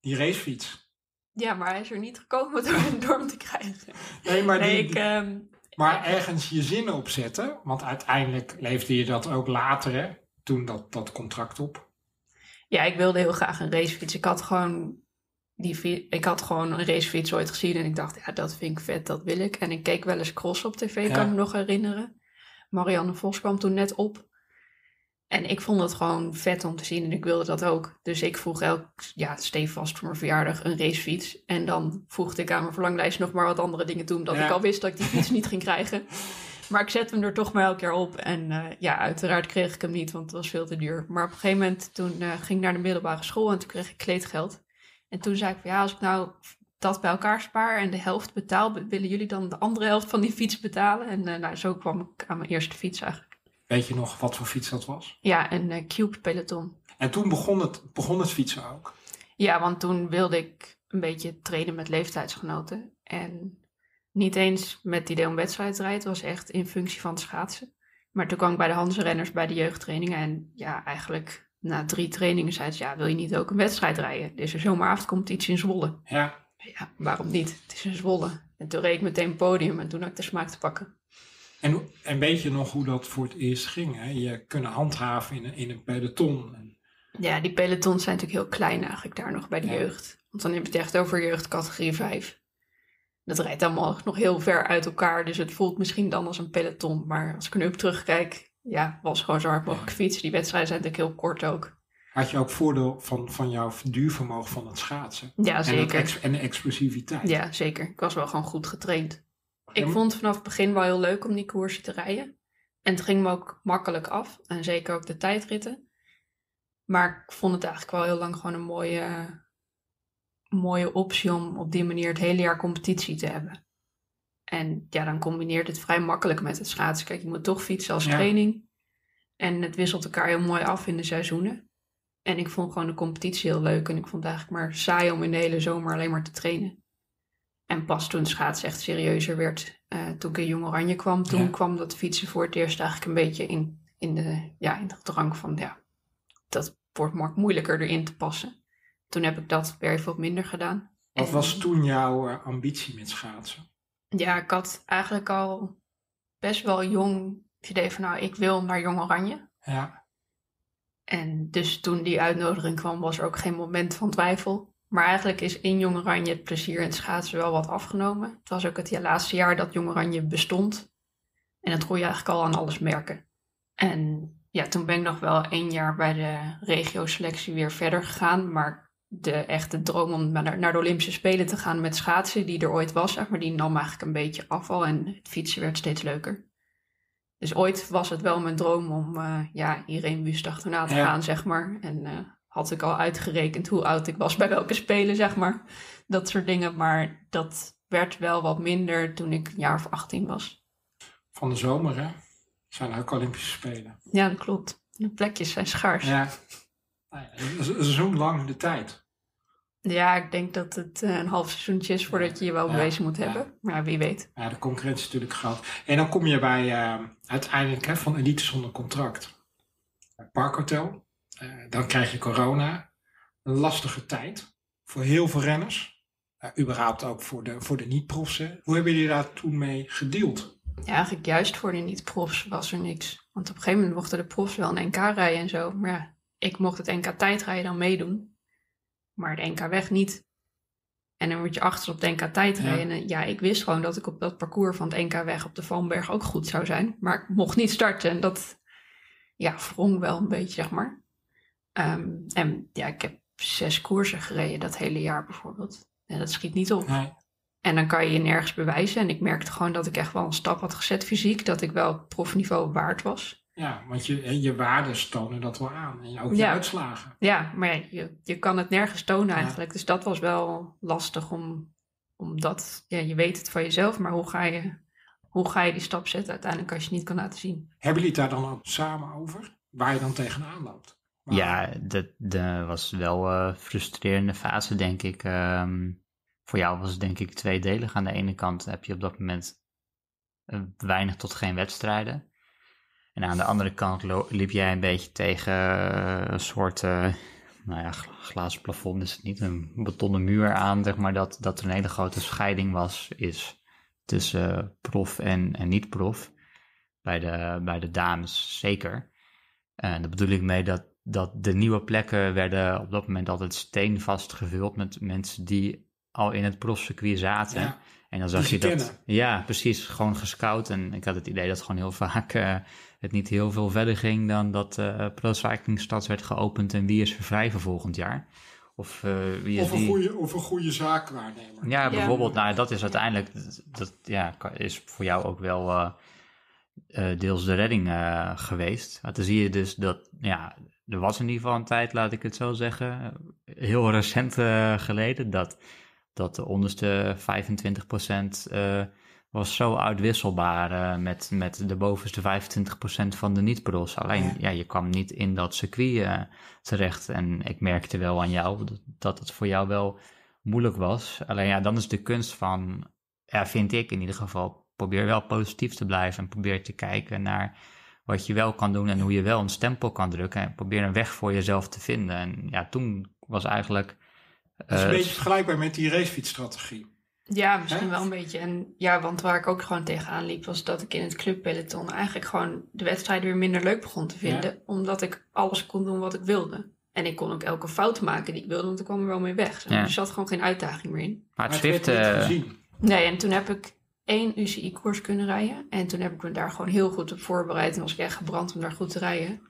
Die racefiets. Ja, maar hij is er niet gekomen door een dorm te krijgen. Nee, maar, Nee, die, ik, ehm, maar ergens je zinnen opzetten, want uiteindelijk leefde je dat ook later, hè, toen dat, dat contract op. ja, ik wilde heel graag een racefiets. Ik had gewoon die ik had gewoon een racefiets ooit gezien en ik dacht, ja, dat vind ik vet, dat wil ik. En ik keek wel eens cross op tv, Ja. kan ik me nog herinneren. Marianne Vos kwam toen net op. En ik vond het gewoon vet om te zien en ik wilde dat ook. Dus ik vroeg elk, ja, stevast voor mijn verjaardag een racefiets. En dan voegde ik aan mijn verlanglijst nog maar wat andere dingen toe, omdat Ja. ik al wist dat ik die fiets niet ging krijgen. Maar ik zette hem er toch maar elke keer op. En eh, ja, uiteraard kreeg ik hem niet, want het was veel te duur. Maar op een gegeven moment, toen eh, ging ik naar de middelbare school en toen kreeg ik kleedgeld. En toen zei ik van ja, als ik nou dat bij elkaar spaar en de helft betaal, willen jullie dan de andere helft van die fiets betalen? En eh, nou, zo kwam ik aan mijn eerste fiets eigenlijk. Weet je nog wat voor fiets dat was? Ja, een eh, Cube Peloton. En toen begon het, begon het fietsen ook. Ja, want toen wilde ik een beetje trainen met leeftijdsgenoten. En niet eens met het idee om wedstrijd te rijden. Het was echt in functie van het schaatsen. Maar toen kwam ik bij de Hanse-renners bij de jeugdtrainingen. En ja, eigenlijk na drie trainingen zei ze... Ja, wil je niet ook een wedstrijd rijden? Er is een zomeravondcompetitie in Zwolle. Ja, Ja, waarom niet? Het is in Zwolle. En toen reed ik meteen podium en toen had ik de smaak te pakken. En, en weet je nog hoe dat voor het eerst ging? Hè? Je kunnen handhaven in een, in een peloton. En, Ja, die pelotons zijn natuurlijk heel klein eigenlijk daar nog bij de Ja. jeugd. Want dan heb je het echt over jeugdcategorie 5. Dat rijdt allemaal nog heel ver uit elkaar. Dus het voelt misschien dan als een peloton. Maar als ik nu op terugkijk, ja, was gewoon zo hard mogelijk fietsen. Die wedstrijden zijn natuurlijk heel kort ook. had je ook voordeel van, van jouw duurvermogen van het schaatsen? Ja, En, zeker. ex- en de explosiviteit. Ja, zeker. Ik was wel gewoon goed getraind. Ik vond het vanaf het begin wel heel leuk om die koersen te rijden. En het ging me ook makkelijk af. En zeker ook de tijdritten. Maar ik vond het eigenlijk wel heel lang gewoon een mooie, mooie optie om op die manier het hele jaar competitie te hebben. En ja, dan combineert het vrij makkelijk met het schaatsen. Kijk, je moet toch fietsen als Ja. training. En het wisselt elkaar heel mooi af in de seizoenen. En ik vond gewoon de competitie heel leuk. En ik vond het eigenlijk maar saai om in de hele zomer alleen maar te trainen. En pas toen schaatsen echt serieuzer werd, eh, toen ik in Jong Oranje kwam, toen Ja. kwam dat fietsen voor het eerst eigenlijk een beetje in, in, de, ja, in de drang van, ja, dat wordt mo- moeilijker erin te passen. Toen heb ik dat weer wat minder gedaan. Wat En- was toen jouw eh, ambitie met schaatsen? Ja, ik had eigenlijk al best wel jong het idee van, nou, ik wil naar Jong Oranje. Ja, En dus toen die uitnodiging kwam, was er ook geen moment van twijfel. Maar eigenlijk is in Jong Oranje het plezier in het schaatsen wel wat afgenomen. Het was ook het laatste jaar dat Jong Oranje bestond. En dat kon je eigenlijk al aan alles merken. En ja, toen ben ik nog wel één jaar bij de regio-selectie weer verder gegaan. Maar de echte droom om naar, de Olympische Spelen te gaan met schaatsen, die er ooit was, zeg maar, die nam eigenlijk een beetje afval. En het fietsen werd steeds leuker. Dus ooit was het wel mijn droom om eh, ja, Irene Wust achterna te Ja. gaan, zeg maar. En eh, had ik al uitgerekend hoe oud ik was bij welke spelen, zeg maar. Dat soort dingen. Maar dat werd wel wat minder toen ik een jaar of 18 was. van de zomer hè? Zijn ook Olympische Spelen. Ja, dat klopt. De plekjes zijn schaars. Ja, Ja, Nou ja, lang de tijd. ik denk dat het eh, een half seizoentje is voordat je je wel Ja, bewezen moet ja. hebben. Maar ja, wie weet. Ja, de concurrentie is natuurlijk groot. En dan kom je bij eh, uiteindelijk hè, van elite zonder contract. Parkhotel. Eh, dan krijg je corona. Een lastige tijd voor heel veel renners. Eh, überhaupt ook voor de, voor de niet-profs. Hoe hebben jullie daar toen mee gedeeld? Ja, eigenlijk juist voor de niet-profs was er niks. Want op een gegeven moment mochten de profs wel een NK rijden en zo. Maar ja, ik mocht het NK tijdrijden dan meedoen. Maar de NK weg niet. En dan word je achter op de NK tijdrijden. En ja, ik wist gewoon dat ik op dat parcours van het NK weg op de Valmberg ook goed zou zijn. Maar ik mocht niet starten. En dat ja, wrong wel een beetje, zeg maar. Ehm, en ja, ik heb zes koersen gereden dat hele jaar bijvoorbeeld. En dat schiet niet op. Nee. En dan kan je je nergens bewijzen. En ik merkte gewoon dat ik echt wel een stap had gezet fysiek. Dat ik wel profniveau waard was. Ja, want je, je waarden tonen dat wel aan. En ook je Ja. uitslagen. Ja, maar ja, je, je kan het nergens tonen eigenlijk. Dus dat was wel lastig om, omdat ja, je weet het van jezelf. Maar hoe ga, je, hoe ga je die stap zetten uiteindelijk als je het niet kan laten zien? Hebben jullie het daar dan ook samen over? Waar je dan tegenaan loopt? Maar- Ja, dat, dat was wel een frustrerende fase, denk ik. Ehm, voor jou was het denk ik tweedelig. Aan de ene kant heb je op dat moment eh, weinig tot geen wedstrijden. En aan de andere kant liep jij een beetje tegen eh, een soort, eh, nou ja, gla- glazen plafond is het niet, een betonnen muur aan, zeg maar, dat, dat er een hele grote scheiding was, is tussen eh, prof en, en niet-prof. Bij de, bij de dames zeker. En daar bedoel ik mee dat, dat de nieuwe plekken werden op dat moment altijd steenvast gevuld met mensen die al in het profcircuit zaten. Ja. En dan zag Die je dat. kennen. Ja, precies. Gewoon gescout. En ik had het idee dat gewoon heel vaak eh, het niet heel veel verder ging dan dat eh Pro Cycling Stads werd geopend en wie is er vrij voor volgend jaar. Of eh, wie is Of een, die. goede, of een goede zaakwaarnemer. Ja, Ja. bijvoorbeeld, nou, dat is uiteindelijk, dat, ja, is voor jou ook wel eh, eh, deels de redding geweest. Maar dan zie je dus dat, ja, er was in ieder geval een tijd, laat ik het zo zeggen, heel recent eh, geleden, dat, dat de onderste 25% eh was zo uitwisselbaar eh, met, met de bovenste 25% van de niet-pros. Alleen, Ja. ja. je kwam niet in dat circuit terecht. En ik merkte wel aan jou dat, dat het voor jou wel moeilijk was. Alleen ja, dan is de kunst van, ja, vind ik in ieder geval, probeer wel positief te blijven en probeer te kijken naar wat je wel kan doen en hoe je wel een stempel kan drukken. En probeer een weg voor jezelf te vinden. En ja, toen was eigenlijk... Dat is een eh, beetje vergelijkbaar met die racefietsstrategie. Ja, misschien Hè? wel een beetje. En ja, want waar ik ook gewoon tegenaan liep, was dat ik in het clubpeloton eigenlijk gewoon de wedstrijden weer minder leuk begon te vinden. Omdat ik alles kon doen wat ik wilde. En ik kon ook elke fout maken die ik wilde, want ik kwam er wel mee weg. Zo. Ja. Er zat gewoon geen uitdaging meer in. maar Maar het het werd Zwift... niet eh, gezien. Nee, en toen heb ik één UCI-koers kunnen rijden. En toen heb ik me daar gewoon heel goed op voorbereid. En was ik echt gebrand om daar goed te rijden.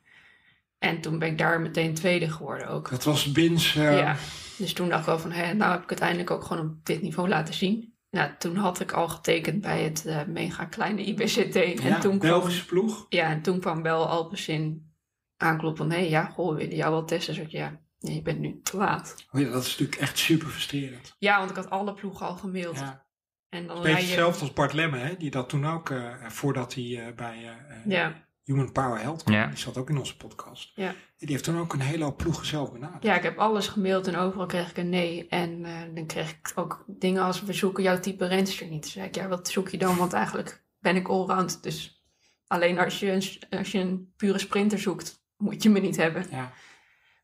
En toen ben ik daar meteen tweede geworden ook. Dat was Bins. Ja, dus toen dacht ik wel van, hé, nou heb ik het eindelijk ook gewoon op dit niveau laten zien. Nou, toen had ik al getekend bij het eh, mega kleine IBCT. En, ja, toen kwam, Belgische ploeg. ja, en toen kwam wel Alpecin aankloppen van, hé, ja, goh, we willen jou wel testen. Zo, ja, nee, je bent nu te laat. Oh ja, dat is natuurlijk echt super frustrerend. Ja, want ik had alle ploegen al gemaild. Ja. En dan beetje hetzelfde als Bart Lemme, hè, die dat toen ook, eh, voordat hij eh, bij eh, Ja, Human Power Health kwam, Ja. die zat ook in onze podcast. Ja. Die heeft toen ook een hele hoop ploegen zelf benaderd. ja, ik heb alles gemaild en overal kreeg ik een nee. En eh, dan kreeg ik ook dingen als, we zoeken jouw type renster niet. Toen zei ik, ja, wat zoek je dan? Want eigenlijk ben ik allround. Dus alleen als je, een, als je een pure sprinter zoekt, moet je me niet hebben. Ja.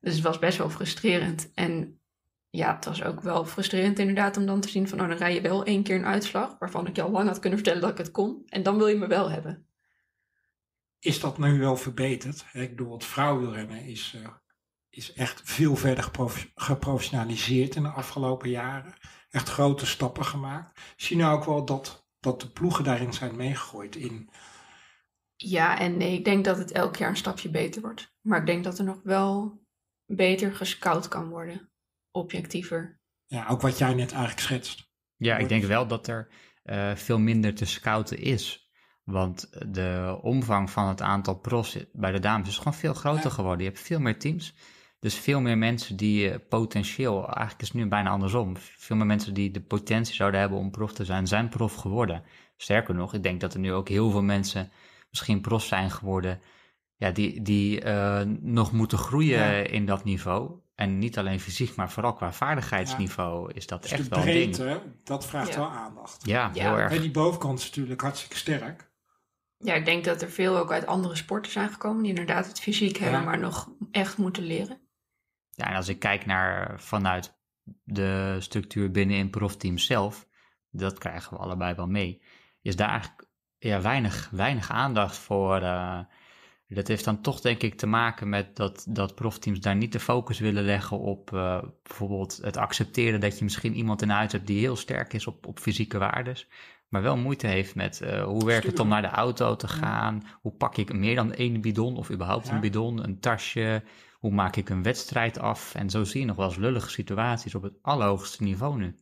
Dus het was best wel frustrerend. En ja, het was ook wel frustrerend inderdaad om dan te zien van... oh, dan rij je wel één keer een uitslag... waarvan ik je al lang had kunnen vertellen dat ik het kon. En dan wil je me wel hebben. Is dat nu wel verbeterd? Ik bedoel, het vrouwenwielrennen is, eh, is echt veel verder geprof- geprofessionaliseerd in de afgelopen jaren. Echt grote stappen gemaakt. Zie je nou ook wel dat, dat de ploegen daarin zijn meegegooid in... Ja en nee, ik denk dat het elk jaar een stapje beter wordt. Maar ik denk dat er nog wel beter gescout kan worden. Objectiever. Ja, ook wat jij net eigenlijk schetst. Ja, ik denk wel dat er eh, veel minder te scouten is. Want de omvang van het aantal pros bij de dames is gewoon veel groter Ja. geworden. Je hebt veel meer teams. Dus veel meer mensen die eh, potentieel, eigenlijk is het nu bijna andersom. Veel meer mensen die de potentie zouden hebben om prof te zijn, zijn prof geworden. Sterker nog, ik denk dat er nu ook heel veel mensen misschien prof zijn geworden. Ja, die, die eh, nog moeten groeien Ja. in dat niveau. En niet alleen fysiek, maar vooral qua vaardigheidsniveau is dat Dus echt de wel een ding. dat vraagt Ja. wel aandacht. Ja, Ja. heel erg. En die bovenkant is natuurlijk hartstikke sterk. Ja, ik denk dat er veel ook uit andere sporten zijn gekomen... die inderdaad het fysiek hebben, maar nog echt moeten leren. Ja, en als ik kijk naar vanuit de structuur binnen in profteam zelf, dat krijgen we allebei wel mee, is daar eigenlijk ja, weinig, weinig aandacht voor. Uh, dat heeft dan toch denk ik te maken met dat, dat profteams daar niet de focus willen leggen op uh, bijvoorbeeld het accepteren dat je misschien iemand in huis hebt die heel sterk is op, op fysieke waardes, maar wel moeite heeft met uh, hoe werkt het om naar de auto te gaan, hoe pak ik meer dan één bidon of überhaupt ja. een bidon, een tasje, hoe maak ik een wedstrijd af? En zo zie je nog wel eens lullige situaties op het allerhoogste niveau nu.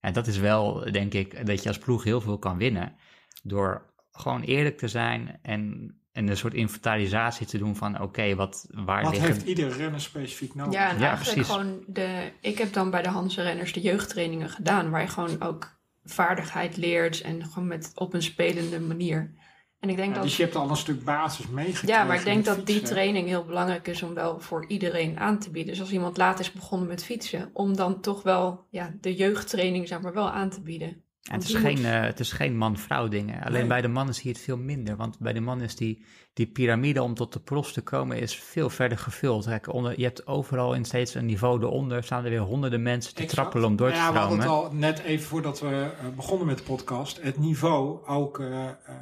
En dat is wel, denk ik, dat je als ploeg heel veel kan winnen door gewoon eerlijk te zijn en, en een soort inventarisatie te doen van oké, wat waar Wat liggen... heeft ieder renner specifiek nodig? Ja, en Ja, eigenlijk precies. gewoon de... Ik heb dan bij de Hanse renners de jeugdtrainingen gedaan, waar je gewoon ook vaardigheid leert en gewoon met, op een spelende manier. En ik denk Ja, dat... dus je hebt al een stuk basis meegekregen. Ja, maar ik denk dat die training heel belangrijk is om wel voor iedereen aan te bieden. Dus als iemand laat is begonnen met fietsen, om dan toch wel ja, de jeugdtraining zeg maar, wel aan te bieden. En het is, geen, eh, het is geen man-vrouw ding. hè. Alleen Nee. bij de mannen zie je het veel minder. Want bij de mannen is die, die piramide om tot de profs te komen is veel verder gevuld. Kijk, onder, je hebt overal in steeds een niveau eronder. Staan er weer honderden mensen te Exact. trappelen om door te ja, we hadden het al net even voordat we eh, begonnen met de podcast. Het niveau, ook eh eh,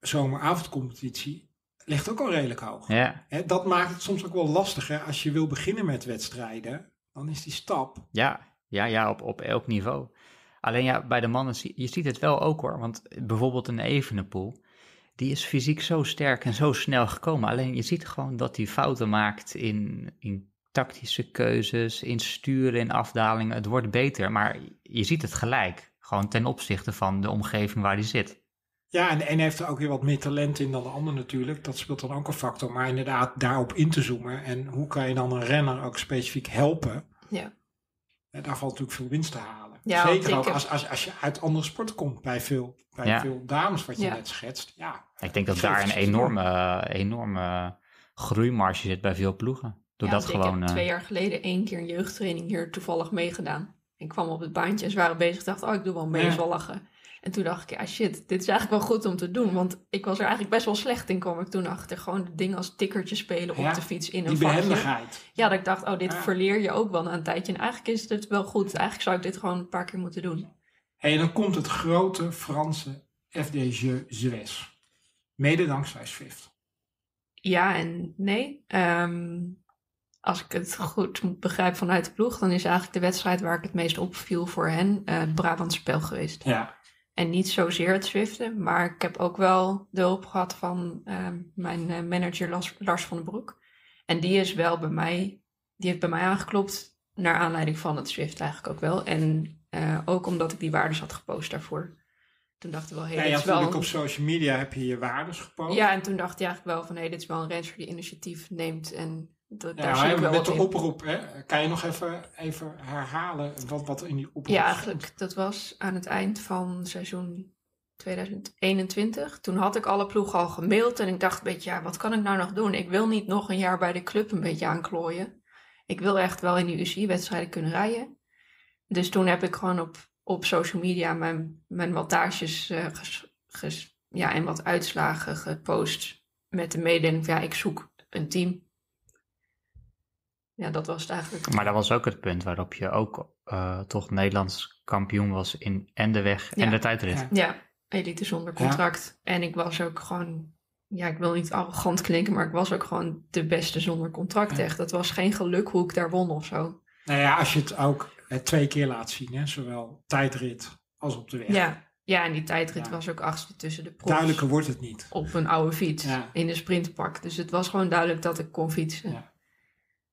zomeravondcompetitie, ligt ook al redelijk hoog. Ja, Hè, dat maakt het soms ook wel lastiger als je wil beginnen met wedstrijden. Dan is die stap. ja, ja, ja op, op elk niveau. Alleen ja, bij de mannen, zie je ziet het wel ook hoor. Want bijvoorbeeld een Evenepoel, die is fysiek zo sterk en zo snel gekomen. Alleen je ziet gewoon dat hij fouten maakt in, in tactische keuzes, in sturen, in afdalingen. Het wordt beter, maar je ziet het gelijk. Gewoon ten opzichte van de omgeving waar hij zit. Ja, en de een heeft er ook weer wat meer talent in dan de ander natuurlijk. Dat speelt dan ook een factor. Maar inderdaad, daarop in te zoomen. En hoe kan je dan een renner ook specifiek helpen? Ja. Hè, daar valt natuurlijk veel winst te halen. Ja, Zeker ik ook als, als, als je uit andere sporten komt. Bij veel, bij Ja. veel dames, wat je Ja. net schetst. Ja, Ik denk dat daar een enorme, enorme groeimarge zit bij veel ploegen. Door Ja, dat want gewoon... Ik heb eh, twee jaar geleden één keer een jeugdtraining hier toevallig meegedaan. Ik kwam op het baantje en ze waren bezig. Ik dacht, oh, ik doe wel mee, Ja. lachen. En toen dacht ik, ja shit, dit is eigenlijk wel goed om te doen. Want ik was er eigenlijk best wel slecht in, kwam ik toen achter. Gewoon dingen als tikkertje spelen Ja, op de fiets in een die behendigheid. Ja, dat ik dacht, oh, dit Ja. verleer je ook wel na een tijdje. En eigenlijk is het wel goed. Eigenlijk zou ik dit gewoon een paar keer moeten doen. En dan komt het grote Franse FDG Suez. Mede dankzij Swift. Ja en nee. Ehm, als ik het goed begrijp vanuit de ploeg, dan is eigenlijk de wedstrijd waar ik het meest opviel voor hen eh, het Brabants spel geweest. Ja, En niet zozeer het Zwiften, maar ik heb ook wel de hulp gehad van ehm, mijn eh, manager Lars, Lars van den Broek. En die is wel bij mij, die heeft bij mij aangeklopt naar aanleiding van het Zwift eigenlijk ook wel. En eh, ook omdat ik die waardes had gepost daarvoor. Toen dachten we wel, hé, ja hey, je dit is wel... op social media heb je je waardes gepost. Ja, en toen dacht hij eigenlijk wel van, hé, dit is wel een renster die initiatief neemt. En dat, Ja, daar maar zie ik met wel de in. oproep, hè, kan je nog even, even herhalen wat, wat in die oproep Ja, stond? eigenlijk, dat was aan het eind van seizoen 2021. Toen had ik alle ploegen al gemaild en ik dacht een beetje, ja, wat kan ik nou nog doen? Ik wil niet nog een jaar bij de club een beetje aanklooien. Ik wil echt wel in die UCI-wedstrijden kunnen rijden. Dus toen heb ik gewoon op, op social media mijn, mijn wattages ges- ges- ja, en wat uitslagen gepost met de mededeling van, ja, ik zoek een team. Ja, dat was het eigenlijk. Maar dat was ook het punt waarop je ook eh, toch Nederlands kampioen was in en de weg Ja. en de tijdrit. Ja. Ja, elite zonder contract. En ik was ook gewoon, ja, ik wil niet arrogant klinken, maar ik was ook gewoon de beste zonder contract. Ja. Echt. Dat was geen geluk hoe ik daar won of zo. Nou ja, als je het ook eh, twee keer laat zien, hè, zowel tijdrit als op de weg. Ja, ja en die tijdrit Ja. was ook achtste tussen de profs. Duidelijker wordt het niet. Op een oude fiets Ja. in een sprintpak. Dus het was gewoon duidelijk dat ik kon fietsen. Ja.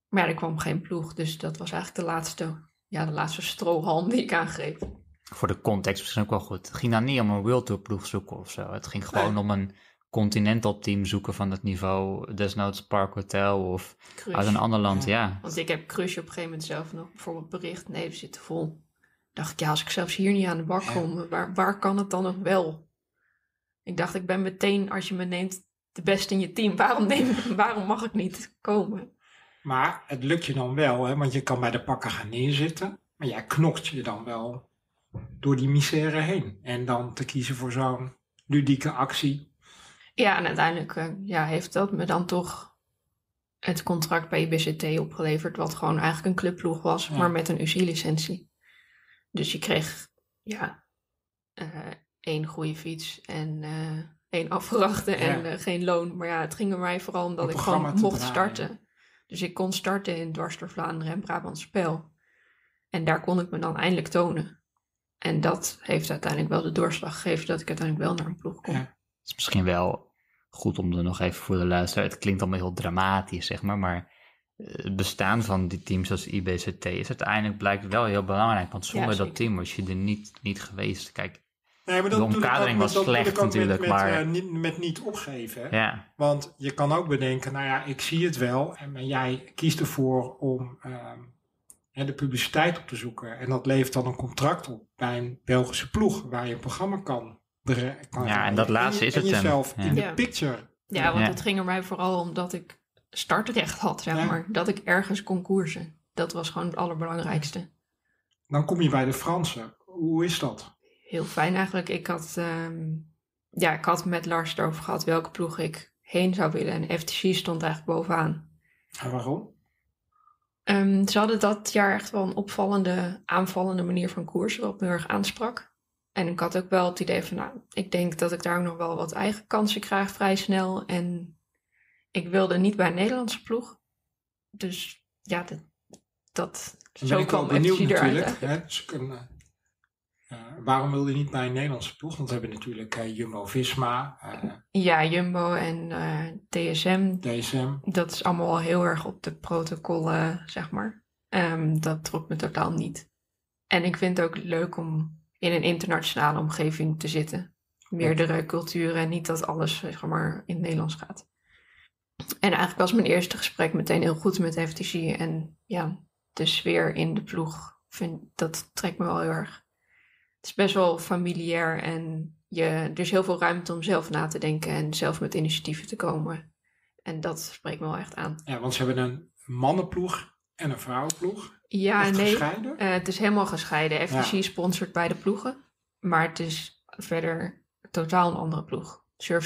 Maar ja, er kwam geen ploeg. Dus dat was eigenlijk de laatste, ja, de laatste strohalm die ik aangreep. Voor de context misschien ook wel goed. Het ging dan niet om een World Tour ploeg zoeken of zo. Het ging gewoon om een Continental team zoeken van het niveau, desnoods Park Hotel of Crush. uit een ander land, Ja. ja. Want ik heb Crush op een gegeven moment zelf nog bijvoorbeeld bericht. Nee, we zitten vol. Dacht ik, ja, als ik zelfs hier niet aan de bak kom, waar, waar kan het dan nog wel? Ik dacht, ik ben meteen, als je me neemt, de beste in je team. Waarom, neem, waarom mag ik niet komen? Maar het lukt je dan wel, hè, want je kan bij de pakken gaan neerzitten. Maar jij knokt je dan wel door die misère heen. En dan te kiezen voor zo'n ludieke actie. Ja, en uiteindelijk eh, ja, heeft dat me dan toch het contract bij IBCT opgeleverd. Wat gewoon eigenlijk een clubploeg was, Ja. maar met een UCI-licentie. Dus je kreeg, ja, eh, één goede fiets en eh, één afgerachte en geen loon. Maar ja, het ging er mij vooral omdat ik gewoon mocht draaien. starten. Dus ik kon starten in Dwars door Vlaanderen en Brabant Spel. En daar kon ik me dan eindelijk tonen. En dat heeft uiteindelijk wel de doorslag gegeven dat ik uiteindelijk wel naar een ploeg kon. Ja. Het is misschien wel goed om er nog even voor de luisteraar. Het klinkt allemaal heel dramatisch, zeg maar. Maar eh, het bestaan van die teams als IBCT is uiteindelijk blijkt wel heel belangrijk. Want zonder dat team was je er niet, niet geweest. Kijk, Nee, maar De dat ook omkadering met- was dat slecht ook natuurlijk, met, maar- eh, niet, met niet opgeven. ja, Want je kan ook bedenken, nou ja, ik zie het wel. En jij kiest ervoor om ehm, hè, de publiciteit op te zoeken. En dat levert dan een contract op bij een Belgische ploeg. Waar je een programma kan, kan Ja, en dat laatste is en het hem. jezelf Ja. in de Ja. picture. Ja, want Ja. het ging er mij vooral om dat ik startrecht had, zeg Ja. maar. Dat ik ergens kon koersen. Dat was gewoon het allerbelangrijkste. Dan kom je bij de Fransen. Hoe is dat? Heel fijn eigenlijk. Ik had, ehm, ja, ik had met Lars erover gehad welke ploeg ik heen zou willen. En FTC stond eigenlijk bovenaan. En waarom? Ehm, ze hadden dat jaar echt wel een opvallende, aanvallende manier van koersen, wat me heel erg aansprak. En ik had ook wel het idee van, nou, ik denk dat ik daar ook nog wel wat eigen kansen krijg vrij snel. En ik wilde niet bij een Nederlandse ploeg. Dus ja, dat, dat zo kwam benieuwd natuurlijk. Hè? Dus ik eh, waarom wil je niet bij een Nederlandse ploeg? Want we hebben natuurlijk eh, Jumbo-Visma, eh, Ja, Jumbo en eh, DSM, DSM. dat is allemaal wel heel erg op de protocollen, zeg maar. Ehm, dat trok me totaal niet. En ik vind het ook leuk om in een internationale omgeving te zitten. Meerdere culturen en niet dat alles zeg maar in het Nederlands gaat. En eigenlijk was mijn eerste gesprek meteen heel goed met FTC. En ja, de sfeer in de ploeg, vind, dat trekt me wel heel erg. Het is best wel familiair en je, er is heel veel ruimte om zelf na te denken en zelf met initiatieven te komen. En dat spreekt me wel echt aan. Ja, want ze hebben een mannenploeg en een vrouwenploeg. Ja, nee. gescheiden. Eh, het is helemaal gescheiden. FTC Ja. sponsort beide ploegen. Maar het is verder totaal een andere ploeg.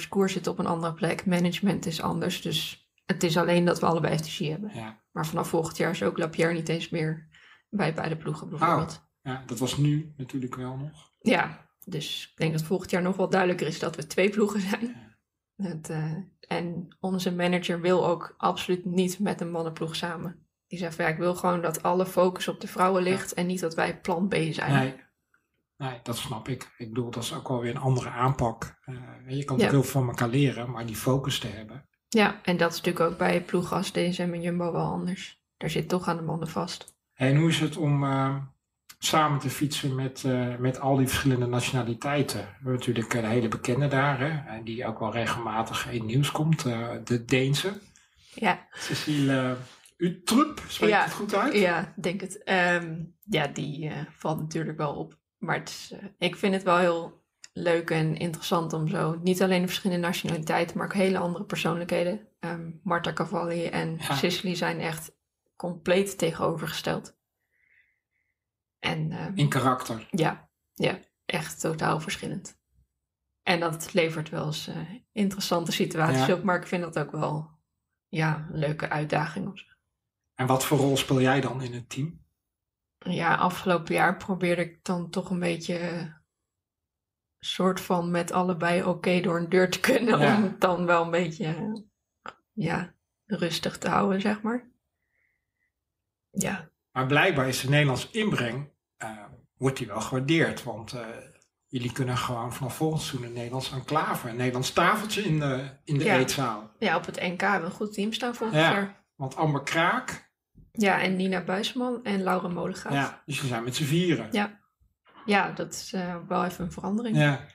Koers zit op een andere plek. Management is anders. Dus het is alleen dat we allebei FTC hebben. Ja. Maar vanaf volgend jaar is ook Lapierre niet eens meer bij beide ploegen bijvoorbeeld. Ja, dat was nu natuurlijk wel nog. Ja, dus ik denk dat volgend jaar nog wel duidelijker is dat we twee ploegen zijn. Het, eh, en onze manager wil ook absoluut niet met een mannenploeg samen. Die zegt van ja, ik wil gewoon dat alle focus op de vrouwen ligt en niet dat wij plan B zijn. Nee. nee, dat snap ik. Ik bedoel, dat is ook wel weer een andere aanpak. Eh, je kan Ja. natuurlijk heel veel van elkaar leren, maar die focus te hebben. Ja, en dat is natuurlijk ook bij ploegen als DSM en Jumbo wel anders. Daar zit toch aan de mannen vast. En hoe is het om eh, samen te fietsen met, eh, met al die verschillende nationaliteiten? We hebben natuurlijk een hele bekende daar, hè, en die ook wel regelmatig in nieuws komt, eh, de Deense. Ja, Cecile Utrup, spreek ik Ja, het goed uit? ja denk het. Ehm, ja, die eh, valt natuurlijk wel op. Maar het is, eh, ik vind het wel heel leuk en interessant om zo niet alleen de verschillende nationaliteiten, maar ook hele andere persoonlijkheden. Ehm Marta Cavalli en Ja. Sicily zijn echt compleet tegenovergesteld. En ehm, In karakter. ja, ja, echt totaal verschillend. En dat levert wel eens eh, interessante situaties Ja. op, maar ik vind dat ook wel ja, een leuke uitdaging. En wat voor rol speel jij dan in het team? Ja, afgelopen jaar probeerde ik dan toch een beetje eh, soort van met allebei oké door een deur te kunnen. Ja. Om het dan wel een beetje eh, ja, rustig te houden, zeg maar. Ja, Maar blijkbaar is de Nederlandse inbreng, wordt die wel gewaardeerd. Want eh, jullie kunnen gewoon vanaf volgend seizoen een Nederlands enclave, een Nederlands tafeltje in de, in de Ja. eetzaal. ja, op het NK hebben we een goed team staan volgend Ja. jaar. Want Amber Kraak, Ja, en Nina Buisman en Laura Molengaat. ja, dus we zijn met z'n vieren. Ja. Ja, dat is eh, wel even een verandering. Ja.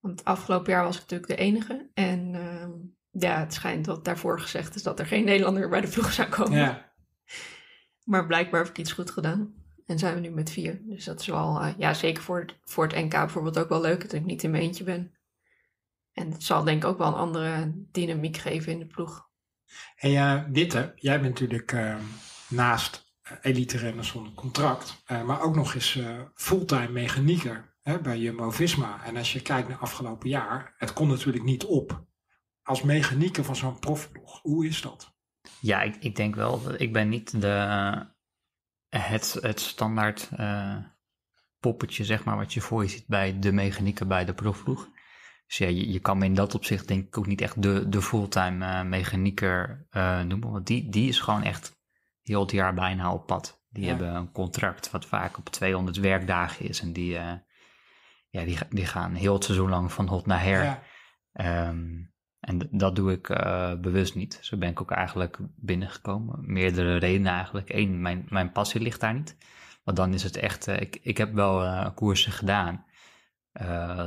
Want afgelopen jaar was ik natuurlijk de enige. En ehm, ja, het schijnt dat daarvoor gezegd is dat er geen Nederlander bij de ploeg zou komen. ja. Maar blijkbaar heb ik iets goed gedaan. En zijn we nu met vier. Dus dat is wel, eh, ja, zeker voor het, voor het NK bijvoorbeeld ook wel leuk dat ik niet in mijn eentje ben. En het zal denk ik ook wel een andere dynamiek geven in de ploeg. En ja, Witte, jij bent natuurlijk eh, naast eh, elite renners zonder contract, eh, maar ook nog eens eh, fulltime mechanieker hè, bij Jumbo-Visma. En als je kijkt naar afgelopen jaar, het kon natuurlijk niet op. Als mechanieker van zo'n profploeg, hoe is dat? Ja, ik, ik denk wel. dat Ik ben niet de, het, het standaard eh, poppetje, zeg maar, wat je voor je ziet bij de mechanieker bij de profploeg. Dus ja, je, je kan me in dat opzicht denk ik ook niet echt de, de fulltime uh, mechanieker uh, noemen. Want die, die is gewoon echt heel het jaar bijna op pad. Die Ja. hebben een contract wat vaak op 200 werkdagen is. En die, eh, ja, die, die gaan heel het seizoen lang van hot naar her. Ja. Ehm, en dat doe ik eh, bewust niet. Zo ben ik ook eigenlijk binnengekomen. Meerdere redenen eigenlijk. Eén, mijn, mijn passie ligt daar niet. Want dan is het echt... eh, ik, ik heb wel eh, koersen gedaan.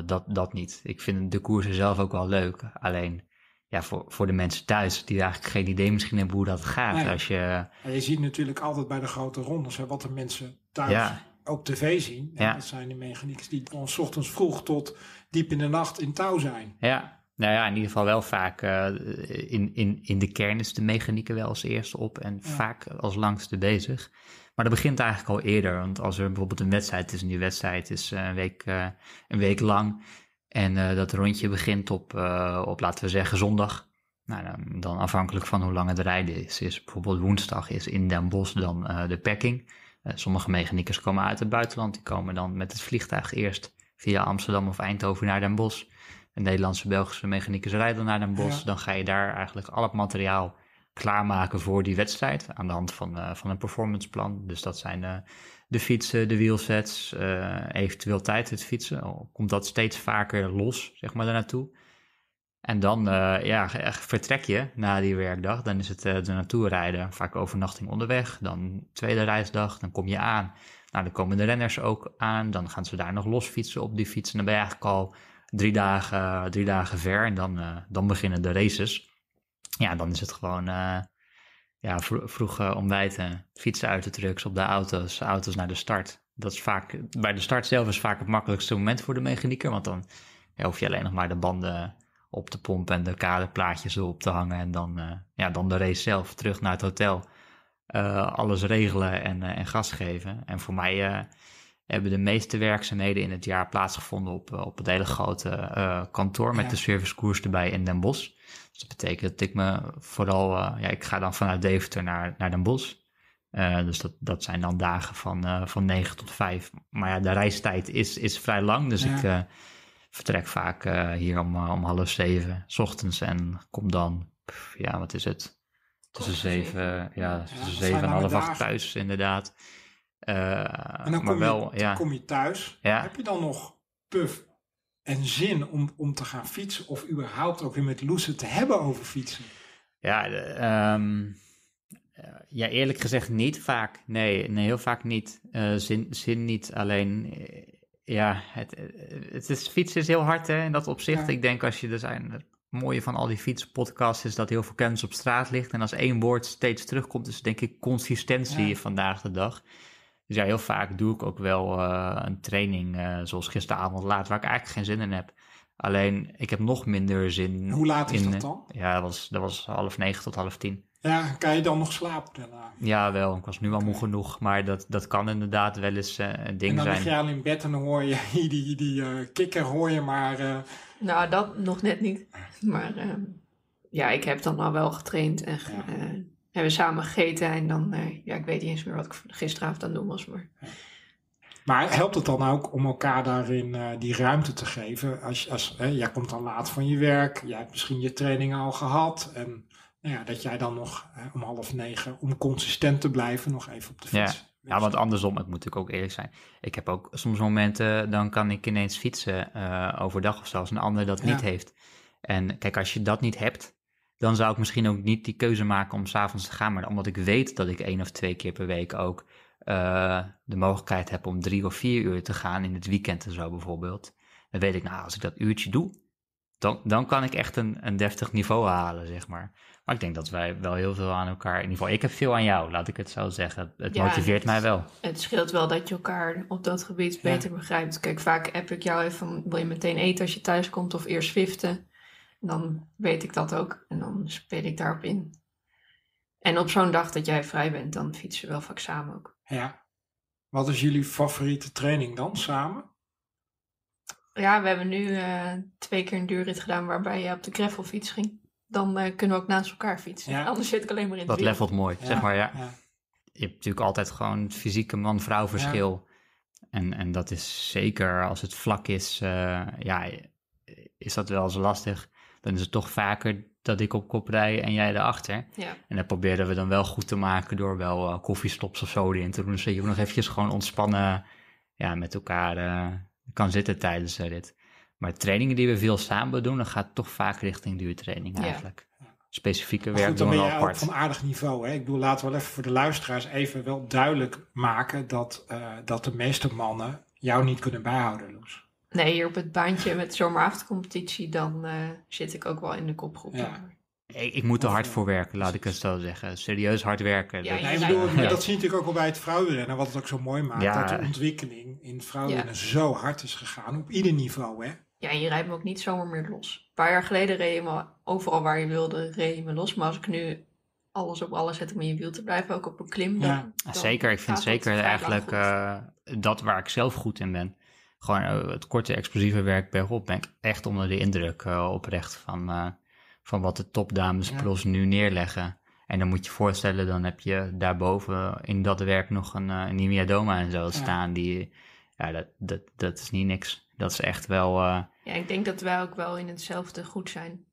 Dat, dat niet. Ik vind de koersen zelf ook wel leuk. Alleen ja, voor, voor de mensen thuis die eigenlijk geen idee misschien hebben hoe dat gaat. Nee. Als je... En je ziet natuurlijk altijd bij de grote rondes hè, wat de mensen thuis Ja. op tv zien. En Ja. Dat zijn de mechaniekers die van 's ochtends vroeg tot diep in de nacht in touw zijn. Ja, nou ja, in ieder geval wel vaak eh, in, in, in de kern is de mechanieken wel als eerste op en Ja. vaak als langste bezig. Maar dat begint eigenlijk al eerder, want als er bijvoorbeeld een wedstrijd is en die wedstrijd is eh, een, week, eh, een week lang en dat rondje begint op, op, laten we zeggen, zondag. Nou, dan, dan afhankelijk van hoe lang het rijden is, is bijvoorbeeld woensdag is in Den Bosch dan de packing. Sommige mechaniekers komen uit het buitenland, die komen dan met het vliegtuig eerst via Amsterdam of Eindhoven naar Den Bosch. De Nederlandse, Belgische mechaniekers rijden naar Den Bosch. Ja. Dan ga je daar eigenlijk al het materiaal klaarmaken voor die wedstrijd. Aan de hand van, eh, van een performanceplan. Dus dat zijn eh, de fietsen, de wielsets, eh, eventueel tijdrit fietsen. Al komt dat steeds vaker los, zeg maar, daarnaartoe. En dan ja, vertrek je na die werkdag. Dan is het er naartoe rijden. Vaak overnachting onderweg. Dan tweede reisdag. Dan kom je aan. Nou, dan komen de renners ook aan. Dan gaan ze daar nog los fietsen op die fiets. En dan ben je eigenlijk al drie dagen, drie dagen ver. En dan, eh, dan beginnen de races. Ja, dan is het gewoon eh, ja, vro- vroeg eh, ontbijten. Fietsen uit de trucks op de auto's. Auto's naar de start. Dat is vaak, bij de start zelf is vaak het makkelijkste moment voor de mechanieker. Want dan hoef je alleen nog maar de banden op te pompen en de kaderplaatjes erop te hangen. En dan, ja, dan de race zelf terug naar het hotel. Eh, alles regelen en, en gas geven. En voor mij hebben de meeste werkzaamheden in het jaar plaatsgevonden op, eh, op het hele grote eh, kantoor met Ja. de servicekoers erbij in Den Bosch. Dus dat betekent dat ik me vooral, eh, ja, ik ga dan vanuit Deventer naar, naar Den Bosch. Dus dat, dat zijn dan dagen van, van 9 tot 5. Maar ja, de reistijd is, is vrij lang. Dus Ja. ik vertrek vaak hier om, om half zeven 's ochtends en kom dan, pff, ja, wat is het? Tussen Tussen zeven, ja, dat tussen en half acht thuis, inderdaad. Eh, En dan maar kom, wel, je, ja. kom je thuis. Heb je dan nog puff en zin om, om te gaan fietsen? Of überhaupt ook weer met Loes te hebben over fietsen? Ja, de, ehm, eh, ja, eerlijk gezegd niet vaak. Nee, nee heel vaak niet. Eh, zin, zin niet. Alleen, ja, het, het is, fietsen is heel hard hè, in dat opzicht. Ja. Ik denk als je, er zijn, het mooie van al die fietspodcasts is dat heel veel kennis op straat ligt. En als één woord steeds terugkomt, is denk ik consistentie Ja. vandaag de dag. Dus ja, heel vaak doe ik ook wel eh, een training, eh, zoals gisteravond laat, waar ik eigenlijk geen zin in heb. Alleen, ik heb nog minder zin Hoe laat is in, dat eh, dan? Ja, dat was, dat was half negen tot half tien. Ja, kan je dan nog slapen daarna? Ja, wel. Ik was nu al moe genoeg, maar dat, dat kan inderdaad wel eens een En ding dan lig zijn. je al in bed en dan hoor je die, die eh, kikker hoor je maar... eh, Nou, dat nog net niet. Maar ehm, ja, ik heb dan al wel getraind en Ja. Hebben samen gegeten. En dan, eh, ja, ik weet niet eens meer wat ik gisteravond aan het doen was. Maar Maar helpt het dan ook om elkaar daarin eh, die ruimte te geven? Als, als, hè, jij komt dan laat van je werk, jij hebt misschien je training al gehad. En nou ja, dat jij dan nog hè, om half negen, om consistent te blijven, nog even op de Ja. fiets. Ja, want andersom, ik moet natuurlijk ook eerlijk zijn. Ik heb ook soms momenten, dan kan ik ineens fietsen eh, overdag of als een ander dat Ja. niet heeft. En kijk, als je dat niet hebt, dan zou ik misschien ook niet die keuze maken om s'avonds te gaan. Maar omdat ik weet dat ik één of twee keer per week ook eh, de mogelijkheid heb om drie of vier uur te gaan in het weekend en zo bijvoorbeeld. Dan weet ik, nou, als ik dat uurtje doe, dan, dan kan ik echt een, een deftig niveau halen, zeg maar. Maar ik denk dat wij wel heel veel aan elkaar, in ieder geval, ik heb veel aan jou, laat ik het zo zeggen. Het Ja, motiveert het- mij wel. het scheelt wel dat je elkaar op dat gebied Ja. beter begrijpt. Kijk, vaak heb ik jou even wil je meteen eten als je thuis komt of eerst viften? Dan weet ik dat ook en dan speel ik daarop in. En op zo'n dag dat jij vrij bent, dan fietsen we wel vaak samen ook. Ja. Wat is jullie favoriete training dan, samen? Ja, we hebben nu eh, twee keer een duurrit gedaan waarbij je op de gravelfiets ging. Dan eh, kunnen we ook naast elkaar fietsen. Ja. Anders zit ik alleen maar in het Dat wiel. levelt mooi, zeg maar, ja. ja. Je hebt natuurlijk altijd gewoon het fysieke man-vrouw verschil. En, en dat is zeker als het vlak is, uh, ja, is dat wel eens lastig. Dan is het toch vaker dat ik op kop rij en jij erachter. Ja. En dat proberen we dan wel goed te maken door wel uh, koffiestops of zo erin te doen. Zodat je ook nog eventjes gewoon ontspannen ja, met elkaar uh, kan zitten tijdens de rit. Maar trainingen die we veel samen doen, dan gaat het toch vaak richting duurtraining eigenlijk. Ja. Specifieke werk goed, dan ben je ook van aardig niveau. Hè? Ik bedoel, laten we wel even voor de luisteraars even wel duidelijk maken dat, uh, dat de meeste mannen jou niet kunnen bijhouden, Loes. Nee, hier op het baantje met zomeravondcompetitie, dan uh, zit ik ook wel in de kopgroep. Ja. Ik, ik, moet er hard voor werken, laat ik het zo zeggen. Serieus hard werken. Ja, nee, bedoel, ja. dat zie je natuurlijk ook al bij het vrouwenrennen, wat het ook zo mooi maakt. Ja. Dat de ontwikkeling in vrouwenrennen zo hard is gegaan, op ieder niveau. Hè? Ja, je rijdt me ook niet zomaar meer los. Een paar jaar geleden reed je me overal waar je wilde, reed je me los. Maar als ik nu alles op alles zet om in je wiel te blijven, ook op een klim. Dan, dan zeker, ik vind zeker eigenlijk uh, dat waar ik zelf goed in ben. Gewoon uh, het korte explosieve werk bergop ben ik echt onder de indruk uh, oprecht van, uh, van wat de topdames ja. pros nu neerleggen. En dan moet je voorstellen, dan heb je daarboven in dat werk nog een, een Nimia Doma en zo staan. Ja. Die, ja, dat, dat, dat is niet niks. Dat is echt wel... Ja, ik denk dat wij ook wel in hetzelfde goed zijn.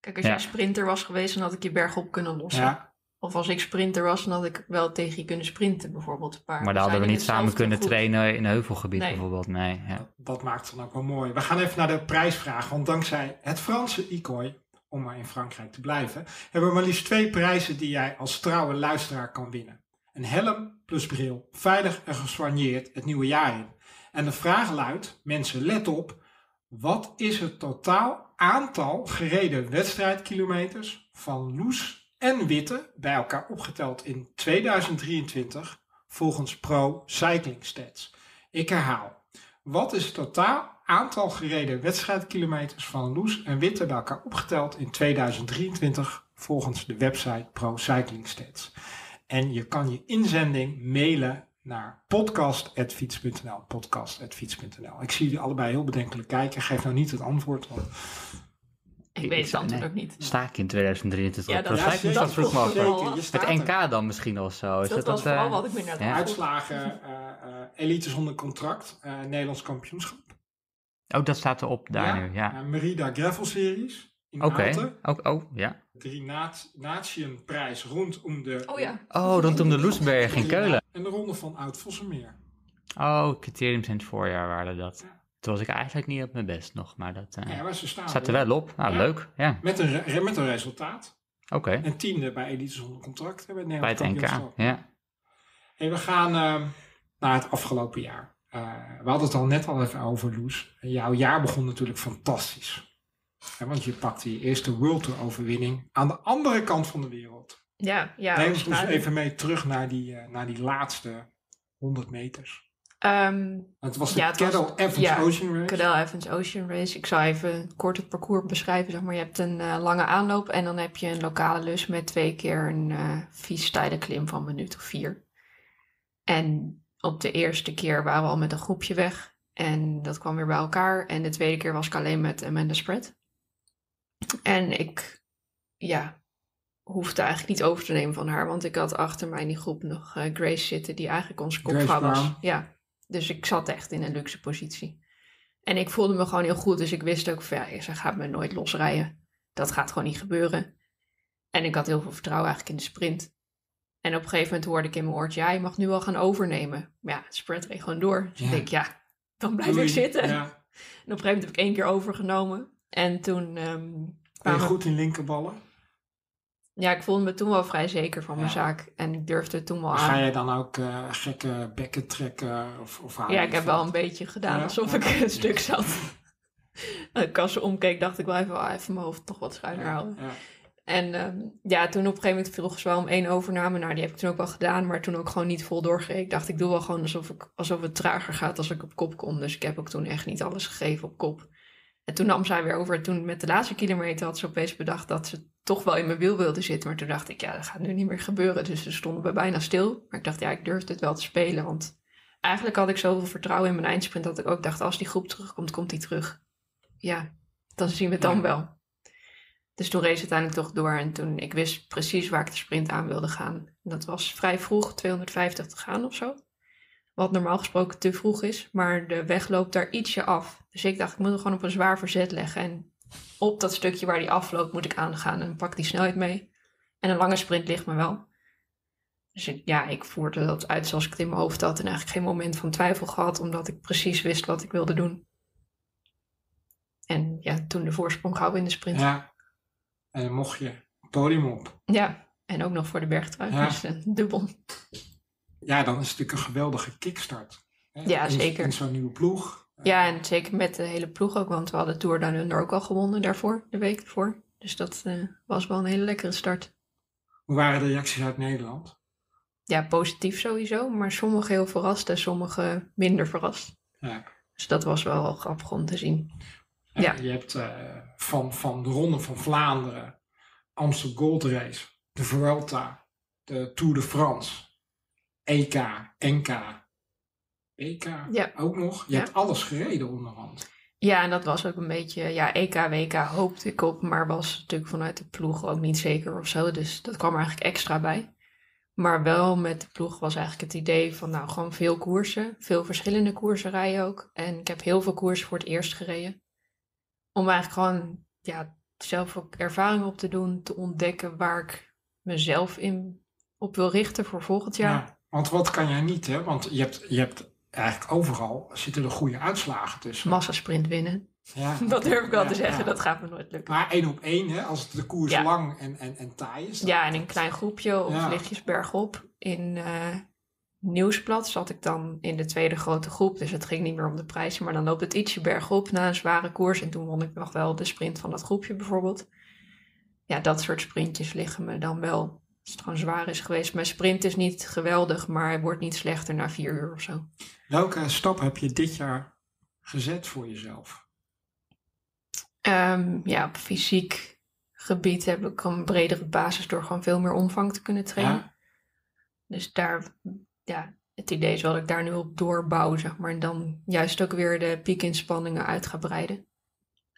Kijk, als ja. jij sprinter was geweest, dan had ik je bergop kunnen lossen. Ja. Of als ik sprinter was, dan had ik wel tegen je kunnen sprinten, bijvoorbeeld. Een paar. Maar dan hadden we niet samen kunnen goed. trainen in een heuvelgebied, nee. bijvoorbeeld. Nee, ja. dat, dat, maakt het dan ook wel mooi. We gaan even naar de prijsvraag. Want dankzij het Franse ICOI, om maar in Frankrijk te blijven, hebben we maar liefst twee prijzen die jij als trouwe luisteraar kan winnen. Een helm plus bril, veilig en gesoigneerd het nieuwe jaar in. En de vraag luidt, mensen let op, wat is het totaal aantal gereden wedstrijdkilometers van Loes en Witte bij elkaar opgeteld in 2023 volgens Pro Cycling Stats? Ik herhaal, wat is het totaal aantal gereden wedstrijdkilometers van Loes en Witte bij elkaar opgeteld in 2023 volgens de website Pro Cycling Stats? En je kan je inzending mailen naar podcast.fiets.nl. Podcast.fiets.nl. Ik zie jullie allebei heel bedenkelijk kijken. Geef nou niet het antwoord. Want... Ik weet het antwoord ook niet. Sta ik in 2023 ja, op dat, ja, dat vroeg me af. Het NK dan misschien of zo. Is dat, dat was dat, vooral wat ik me net ja. Uitslagen, uh, uh, elite zonder contract, uh, Nederlands kampioenschap. Oh, dat staat erop daar ja. nu, ja. Merida Gravel Series in Oké, okay. oh, oh, ja. Drie nat Natienprijs rondom de... Oh ja. Oh, rondom de Loesberg in Keulen. En de ronde van Oud-Vossenmeer. Oh, criteriums in het voorjaar waren dat. Ja. Toen was ik eigenlijk niet op mijn best nog, maar dat uh, ja, maar ze staan staat er wel op. Nou, ja. leuk. Ja. Met, een, met een resultaat. Oké. Okay. En tiende bij Elite zonder contract. Bij, bij het NK, ja. En we gaan uh, naar het afgelopen jaar. Uh, we hadden het al net al even over, Loes. Jouw jaar begon natuurlijk fantastisch. Ja, want je pakte je eerste World Tour overwinning aan de andere kant van de wereld. Ja, ja. Neem ons dus even mee terug naar die, uh, naar die laatste 100 meters. Um, het was de ja, Cadel Evans ja, Ocean Race. Cadel Evans Ocean Race. Ik zal even kort het parcours beschrijven. Zeg maar. Je hebt een uh, lange aanloop en dan heb je een lokale lus met twee keer een uh, vies klim van een minuut of vier. En op de eerste keer waren we al met een groepje weg. En dat kwam weer bij elkaar. En de tweede keer was ik alleen met Amanda Spread. En ik, ja, hoefde eigenlijk niet over te nemen van haar. Want ik had achter mij in die groep nog uh, Grace zitten, die eigenlijk onze kopvrouw was. Ja, dus ik zat echt in een luxe positie. En ik voelde me gewoon heel goed. Dus ik wist ook van ja, ze gaat me nooit losrijden. Dat gaat gewoon niet gebeuren. En ik had heel veel vertrouwen eigenlijk in de sprint. En op een gegeven moment hoorde ik in mijn oortje, ja, je mag nu wel gaan overnemen. Maar ja, de sprint reed gewoon door. Dus ja. ik denk, ja, dan blijf Doei. ik zitten. Ja. En op een gegeven moment heb ik één keer overgenomen. En toen... Um, ben je goed in linkerballen? Ja, ik voelde me toen wel vrij zeker van mijn ja. zaak. En ik durfde het toen wel aan. Ga jij dan ook uh, gekke bekken trekken? Of, of ja, ik heb wel een beetje gedaan. Alsof ik een stuk zat. Als ik ze omkeek, dacht ik wel even, oh, even mijn hoofd toch wat schuiner houden. En um, ja, toen op een gegeven moment vroeg ze wel om één overname. Nou, die heb ik toen ook wel gedaan, maar toen ook gewoon niet vol doorgereden. Ik dacht, ik doe wel gewoon alsof, ik, alsof het trager gaat als ik op kop kom. Dus ik heb ook toen echt niet alles gegeven op kop. En toen nam zij weer over. Toen met de laatste kilometer had ze opeens bedacht dat ze toch wel in mijn wiel wilde zitten. Maar toen dacht ik, ja, dat gaat nu niet meer gebeuren. Dus ze stonden we bijna stil. Maar ik dacht, ja, ik durf dit wel te spelen. Want eigenlijk had ik zoveel vertrouwen in mijn eindsprint dat ik ook dacht, als die groep terugkomt, komt die terug. Ja, dan zien we het dan ja. wel. Dus toen race uiteindelijk toch door. En toen, ik wist precies waar ik de sprint aan wilde gaan. En dat was vrij vroeg, 250 te gaan of zo. Wat normaal gesproken te vroeg is. Maar de weg loopt daar ietsje af. Dus ik dacht, ik moet hem gewoon op een zwaar verzet leggen. En op dat stukje waar die afloopt moet ik aangaan en pak die snelheid mee. En een lange sprint ligt me wel. Dus ik, ja, ik voerde dat uit zoals ik het in mijn hoofd had. En eigenlijk geen moment van twijfel gehad. Omdat ik precies wist wat ik wilde doen. En ja, toen de voorsprong gehouden in de sprint. Ja. En dan mocht je het podium op. Ja, en ook nog voor de bergtrui. Ja. Dus een dubbel. Ja, dan is het natuurlijk een geweldige kickstart. hè? Ja, In- zeker. In zo'n nieuwe ploeg. Ja, en zeker met de hele ploeg ook. Want we hadden Tour Down Under ook al gewonnen daarvoor. De week ervoor. Dus dat eh, was wel een hele lekkere start. Hoe waren de reacties uit Nederland? Ja, positief sowieso. Maar sommige heel verrast en sommige minder verrast. Ja. Dus dat was wel grappig om te zien. Ja, Ja. Je hebt eh, van, van de Ronde van Vlaanderen, Amstel Gold Race, de Vuelta, de Tour de France, EK, NK, EK Ja. ook nog. Je Ja. hebt alles gereden onderhand. Ja, en dat was ook een beetje, ja, EK, WK hoopte ik op, maar was natuurlijk vanuit de ploeg ook niet zeker of zo. Dus dat kwam er eigenlijk extra bij. Maar wel met de ploeg was eigenlijk het idee van, nou, gewoon veel koersen. Veel verschillende koersen rijden ook. En ik heb heel veel koersen voor het eerst gereden. Om eigenlijk gewoon, ja, zelf ook ervaring op te doen, te ontdekken waar ik mezelf in op wil richten voor volgend jaar. Ja, want wat kan jij niet, hè? Want je hebt, je hebt eigenlijk overal zitten er goede uitslagen tussen. Massasprint winnen. ja. Dat durf ik wel Ja, te zeggen, ja. dat gaat me nooit lukken. Maar één op één, hè? Als de koers lang en, en, en taai is. Ja, en een klein groepje of lichtjes bergop. In eh Nieuwsblad zat ik dan in de tweede grote groep. Dus het ging niet meer om de prijzen. Maar dan loopt het ietsje bergop na een zware koers. En toen won ik nog wel de sprint van dat groepje bijvoorbeeld. Ja, dat soort sprintjes liggen me dan wel. Als het gewoon zwaar is geweest. Mijn sprint is niet geweldig, maar hij wordt niet slechter na vier uur of zo. Welke stap heb je dit jaar gezet voor jezelf? Ehm, ja, op fysiek gebied heb ik een bredere basis door gewoon veel meer omvang te kunnen trainen. Ja? Dus daar, ja, het idee is wel dat ik daar nu op doorbouw, zeg maar. En dan juist ook weer de piekinspanningen uit ga breiden.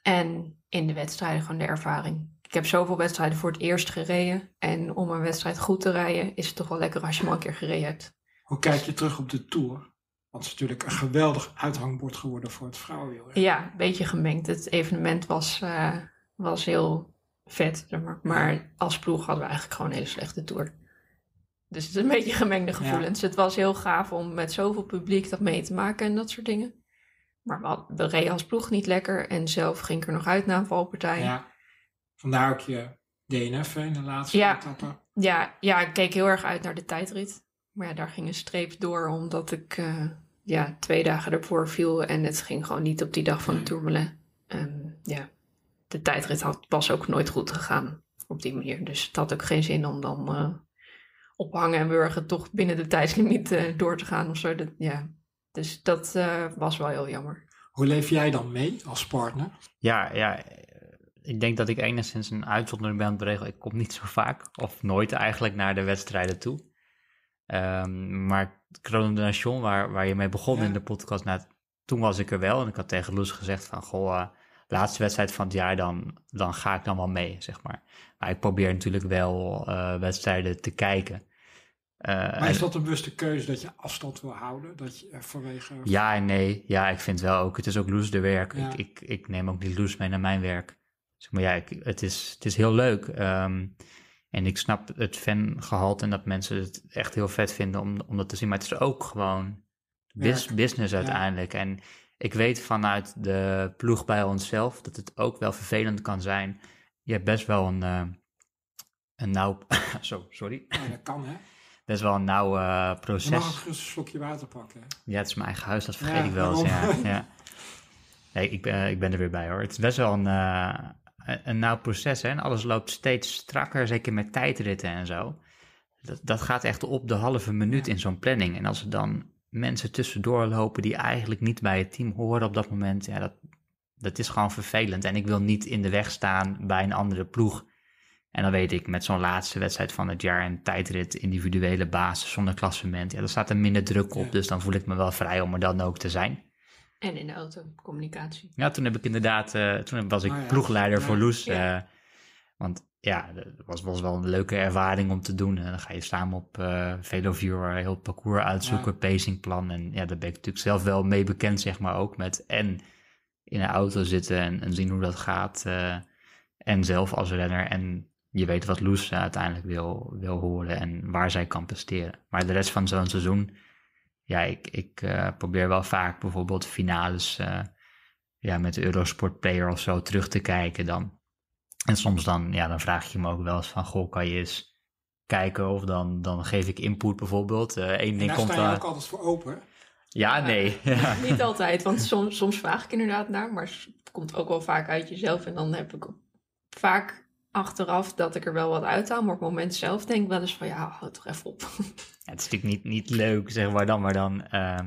En in de wedstrijden gewoon de ervaring. Ik heb zoveel wedstrijden voor het eerst gereden. En om een wedstrijd goed te rijden, is het toch wel lekker als je hem al een keer gereden hebt. Hoe kijk je terug op de Tour? Want het is natuurlijk een geweldig uithangbord geworden voor het vrouwenwiel. Ja, een beetje gemengd. Het evenement was, eh, was heel vet, maar. Maar als ploeg hadden we eigenlijk gewoon een hele slechte tour. Dus het is een beetje gemengde gevoelens. Het was heel gaaf om met zoveel publiek dat mee te maken en dat soort dingen. Maar we, had- we reden als ploeg niet lekker. En zelf ging ik er nog uit na een valpartij. Ja. Vandaar ook je DNF hè, in de laatste Ja. etappe. ja, ik keek heel erg uit naar de tijdrit. Maar ja, daar ging een streep door omdat ik eh, ja, twee dagen ervoor viel. En het ging gewoon niet op die dag van de Tourmalet. Ja, de tijdrit had, was ook nooit goed gegaan op die manier. Dus het had ook geen zin om dan eh, op hangen en wurgen toch binnen de tijdslimiet eh, door te gaan of zo. Dat, ja. Dus dat eh, was wel heel jammer. Hoe leef jij dan mee als partner? Ja, ja, eh, ik denk dat ik enigszins een uitzondering ben op de regel. Ik kom niet zo vaak, of nooit eigenlijk, naar de wedstrijden toe. Ehm, maar Chrono de Nation, waar, waar je mee begon Ja. in de podcast, nou, toen was ik er wel. En ik had tegen Loes gezegd van, goh, eh, laatste wedstrijd van het jaar, dan, dan ga ik dan wel mee, zeg maar. Maar ik probeer natuurlijk wel eh, wedstrijden te kijken. Eh, Maar is dat een bewuste keuze dat je afstand wil houden? Dat je vanwege... ja en nee. Ja, ik vind wel ook, het is ook Loes de werk. Ja. Ik, ik, ik neem ook niet Loes mee naar mijn werk. Zeg maar ja, ik, het, is, het is heel leuk. ehm, en ik snap het fangehalte en dat mensen het echt heel vet vinden om, om dat te zien. Maar het is ook gewoon business Ja. uiteindelijk. En ik weet vanuit de ploeg bij onszelf dat het ook wel vervelend kan zijn. Je hebt best wel een, eh, een nauw... Zo, sorry. Ja, dat kan hè. Best wel een nauw eh, Je mag proces. een slokje water pakken. hè. Ja, het is mijn eigen huis, dat vergeet ik wel eens. Ja. Nee, ik ben, ik ben er weer bij hoor. Het is best wel een, eh, een, een nauw proces hè. En alles loopt steeds strakker, zeker met tijdritten en zo. Dat, dat gaat echt op de halve minuut in zo'n planning. En als er dan mensen tussendoor lopen die eigenlijk niet bij het team horen op dat moment, ja, dat, dat is gewoon vervelend. En ik wil niet in de weg staan bij een andere ploeg. En dan weet ik, met zo'n laatste wedstrijd van het jaar en tijdrit, individuele basis zonder klassement, ja, dan staat er minder druk op. Ja. Dus dan voel ik me wel vrij om er dan ook te zijn. En in de auto, communicatie. Ja, toen heb ik inderdaad, eh, toen was ik Oh ja, ploegleider ja. voor Loes. Ja. eh, want ja, dat was, was wel een leuke ervaring om te doen. En dan ga je samen op uh, Veloviewer heel het parcours uitzoeken, ja. pacingplan. En ja, daar ben ik natuurlijk zelf wel mee bekend, zeg maar, ook met en in een auto zitten en, en zien hoe dat gaat. Uh, en zelf als renner. En je weet wat Loes uiteindelijk wil, wil horen en waar zij kan presteren. Maar de rest van zo'n seizoen, ja, ik, ik uh, probeer wel vaak bijvoorbeeld finales uh, ja, met de Eurosport Player of zo terug te kijken dan. En soms dan, ja, dan vraag je me ook wel eens van, goh, kan je eens kijken of dan, dan geef ik input bijvoorbeeld. Uh, één ding daar komt sta je ook altijd voor open. Ja, nee. Ja. Niet altijd, want soms, soms vraag ik inderdaad naar, maar het komt ook wel vaak uit jezelf. En dan heb ik vaak achteraf dat ik er wel wat uithaal, maar op het moment zelf denk ik wel eens van ja, houd toch even op. Ja, het is natuurlijk niet, niet leuk, zeg maar dan, maar dan, uh,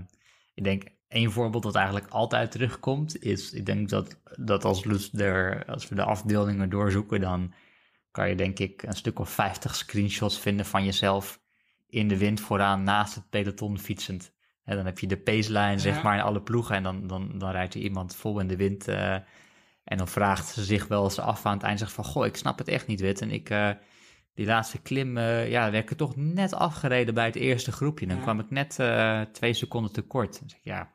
ik denk één voorbeeld dat eigenlijk altijd terugkomt, is, ik denk dat, dat als, er, als we de afbeeldingen doorzoeken, dan kan je denk ik een stuk of 50 screenshots vinden van jezelf in de wind vooraan naast het peloton fietsend. En dan heb je de paceline, zeg Ja. maar, in alle ploegen en dan, dan, dan rijdt er iemand vol in de wind... Uh, en dan vraagt ze zich wel eens af aan het eind, zegt van, goh, ik snap het echt niet, Wit. En ik, uh, die laatste klim, uh, ja, werd ik toch net afgereden bij het eerste groepje. Dan Ja. kwam ik net uh, twee seconden tekort. Dan zeg ik, ja,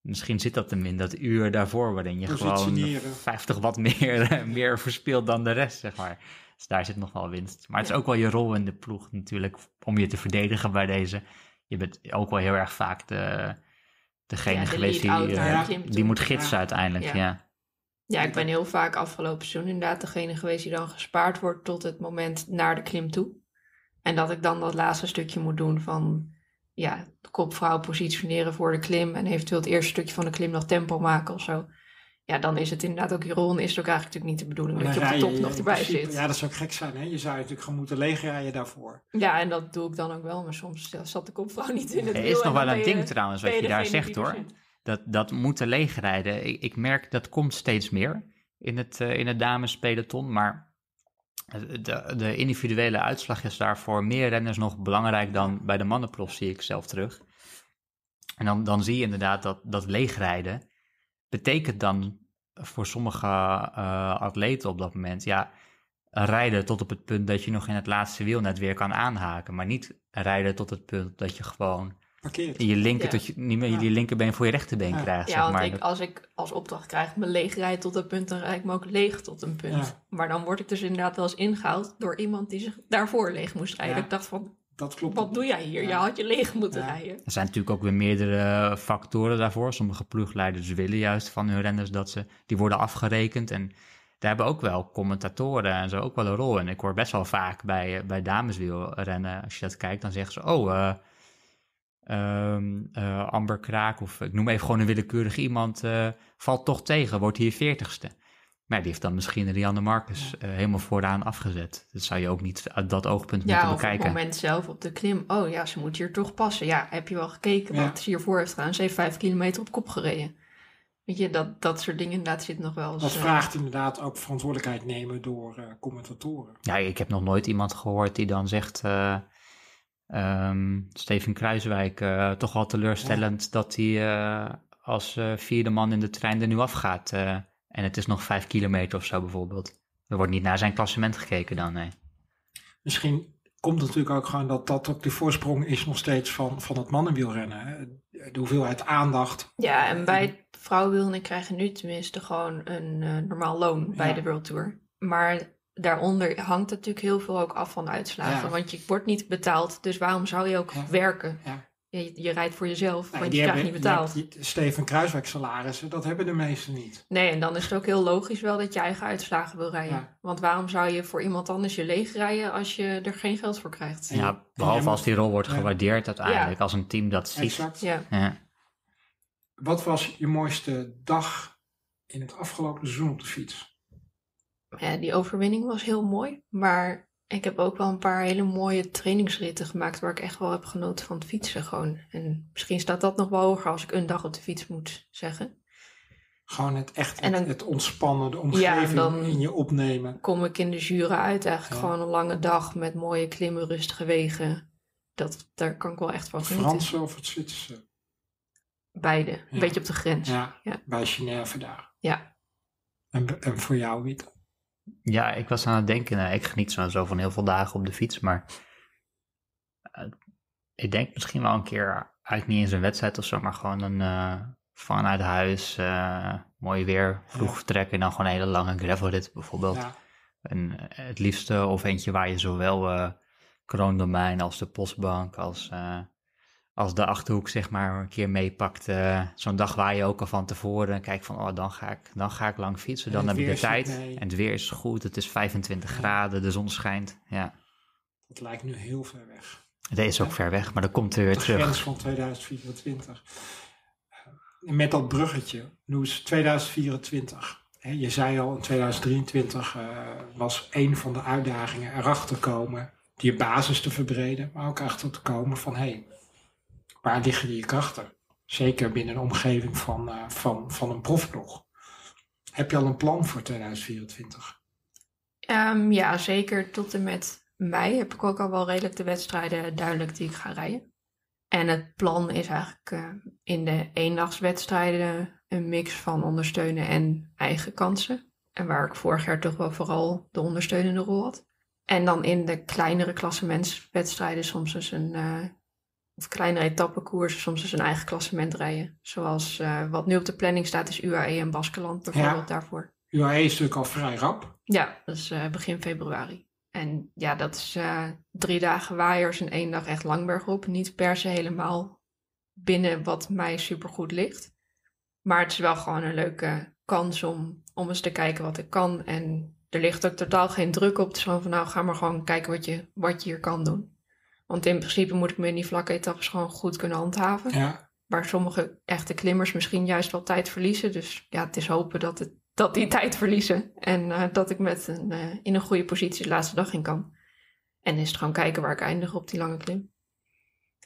misschien zit dat hem in dat uur daarvoor, waarin je gewoon Positioneren. 50 watt meer, meer verspeelt dan de rest, zeg maar. Dus daar zit nog wel winst. Maar het is ook wel je rol in de ploeg natuurlijk, om je te verdedigen bij deze. Je bent ook wel heel erg vaak de, degene Ja, de geweest die, die moet gidsen uiteindelijk, Ja. Ja. Ik ben heel vaak afgelopen seizoen inderdaad degene geweest die dan gespaard wordt tot het moment naar de klim toe. En dat ik dan dat laatste stukje moet doen van ja, de kopvrouw positioneren voor de klim en eventueel het eerste stukje van de klim nog tempo maken of zo. Ja, dan is het inderdaad ook je rol en is het ook eigenlijk natuurlijk niet de bedoeling dat je op de top je nog erbij principe- zit. Ja, dat zou ook gek zijn. Hè? Je zou natuurlijk gewoon moeten leegrijden daarvoor. Ja, en dat doe ik dan ook wel, maar soms zat de kopvrouw niet in het Er wiel. is nog wel een je- ding trouwens wat je daar zegt er hoor. zit. Dat, dat moeten leegrijden. Ik, ik merk dat komt steeds meer in het, eh, in het damespeloton. Maar de, de individuele uitslag is daar voor meer renners nog belangrijk dan bij de mannenprof, zie ik zelf terug. En dan, dan zie je inderdaad dat, dat leegrijden betekent dan voor sommige eh, atleten op dat moment, ja, rijden tot op het punt dat je nog in het laatste wiel net weer kan aanhaken. Maar niet rijden tot het punt dat je gewoon Parkeert. je linker Ja. tot je, niet meer Ja. je linkerbeen voor je rechterbeen Ja. krijgt. Ja, zeg want maar. ik, als ik als opdracht krijg me leeg rijden tot een punt, dan rijd ik me ook leeg tot een punt. Ja. Maar dan word ik dus inderdaad wel eens ingehaald door iemand die zich daarvoor leeg moest rijden. Ja. Ik dacht van, Dat klopt. wat doe jij hier? Ja. Je had je leeg moeten Ja. rijden. Er zijn natuurlijk ook weer meerdere factoren daarvoor. Sommige ploegleiders willen juist van hun renners dat ze, die worden afgerekend. En daar hebben ook wel commentatoren en zo ook wel een rol in. Ik hoor best wel vaak bij, eh, bij dameswielrennen, als je dat kijkt, dan zeggen ze, oh, eh, ehm, eh, Amber Kraak, of ik noem even gewoon een willekeurig iemand, eh, valt toch tegen, wordt hier veertigste. Maar die heeft dan misschien Rianne Marcus eh, helemaal vooraan afgezet. Dat zou je ook niet uit dat oogpunt Ja, moeten of op het bekijken. moment zelf op de klim. Oh ja, ze moet hier toch passen. Ja, heb je wel gekeken Ja. wat ze hiervoor heeft gedaan? Ze heeft vijf kilometer op kop gereden. Weet je, dat, dat soort dingen inderdaad zit nog wel eens... Dat vraagt inderdaad ook verantwoordelijkheid nemen door eh, commentatoren. Ja, ik heb nog nooit iemand gehoord die dan zegt. eh, ehm, Steven Kruiswijk, eh, toch wel teleurstellend dat hij eh, als eh, vierde man in de trein er nu afgaat. eh, en het is nog vijf kilometer of zo bijvoorbeeld. Er wordt niet naar zijn klassement gekeken dan, nee. Misschien komt het natuurlijk ook gewoon dat dat ook de voorsprong is nog steeds van, van het mannenwielrennen. hè. De hoeveelheid aandacht. Ja, en bij vrouwenwielrennen krijgen nu tenminste gewoon een eh, normaal loon bij Ja. de World Tour. Maar daaronder hangt het natuurlijk heel veel ook af van de uitslagen. Ja. Want je wordt niet betaald, dus waarom zou je ook Ja. werken? Ja. Je, je rijdt voor jezelf, Nee, want je krijgt hebben- niet betaald. je Steven Kruiswijk salarissen, dat hebben de meesten niet. Nee, en dan is het ook heel logisch wel dat je eigen uitslagen wil rijden. Ja. Want waarom zou je voor iemand anders je leeg rijden als je er geen geld voor krijgt? Ja, behalve als die rol wordt gewaardeerd uiteindelijk, Ja. als een team dat ziet. Exact. Ja. Ja. Wat was je mooiste dag in het afgelopen seizoen op de fiets? Ja, die overwinning was heel mooi. Maar ik heb ook wel een paar hele mooie trainingsritten gemaakt waar ik echt wel heb genoten van het fietsen gewoon. En misschien staat dat nog wel hoger als ik een dag op de fiets moet zeggen. Gewoon het echt, het, dan- het ontspannen, de omgeving in je opnemen. Kom ik in de Jura uit, eigenlijk Ja. gewoon een lange dag met mooie klimmen, rustige wegen. Dat, daar kan ik wel echt van Het genieten. Franse of het Zwitserse? Beide, een beetje op de grens. Ja, Ja. bij Genève daar. Ja. En, en voor jou, Wiet? Ja, ik was aan het denken, nou, ik geniet zo van heel veel dagen op de fiets, maar uh, ik denk misschien wel een keer, eigenlijk niet eens een wedstrijd of zo, maar gewoon een uh, vanuit huis, uh, mooi weer, vroeg vertrekken en dan gewoon een hele lange gravelrit bijvoorbeeld. Ja. En het liefste of eentje waar je zowel kroondomein als de postbank als als de achterhoek zeg maar een keer meepakt, uh, zo'n dag waar je ook al van tevoren kijk van, oh dan ga ik, dan ga ik lang fietsen, dan heb ik de tijd. En het weer is goed, het is 25 ja. graden, de zon schijnt, ja. Dat lijkt nu heel ver weg. Het is ook ja. ver weg, maar dan komt er weer de terug. De grens van 2024. Met dat bruggetje, nu is 2024. Je zei al, in 2023 uh, was een van de uitdagingen erachter komen, die basis te verbreden, maar ook achter te komen van, hé, hey, waar liggen je krachten? Zeker binnen een omgeving van, uh, van, van een profblog. Heb je al een plan voor 2024? Um, ja, zeker. Tot en met mei heb ik ook al wel redelijk de wedstrijden duidelijk die ik ga rijden. En het plan is eigenlijk uh, in de eendagswedstrijden een mix van ondersteunen en eigen kansen. En waar ik vorig jaar toch wel vooral de ondersteunende rol had. En dan in de kleinere klassementswedstrijden soms eens een, uh, of kleinere etappekoersen, soms eens een eigen klassement rijden. Zoals uh, wat nu op de planning staat is UAE en Baskeland bijvoorbeeld ja. daarvoor. UAE is natuurlijk al vrij rap. Ja, dat is uh, begin februari. En ja, dat is uh, drie dagen waaiers en één dag echt langbergop. Niet per se helemaal binnen wat mij supergoed ligt. Maar het is wel gewoon een leuke kans om, om eens te kijken wat ik kan. En er ligt ook totaal geen druk op. Het is gewoon van nou, ga maar gewoon kijken wat je, wat je hier kan doen. Want in principe moet ik me in die vlakke etappes gewoon goed kunnen handhaven. Ja. Waar sommige echte klimmers misschien juist wel tijd verliezen. Dus ja, het is hopen dat, het, dat die tijd verliezen. En uh, dat ik met een, uh, in een goede positie de laatste dag in kan. En is het gewoon kijken waar ik eindig op die lange klim.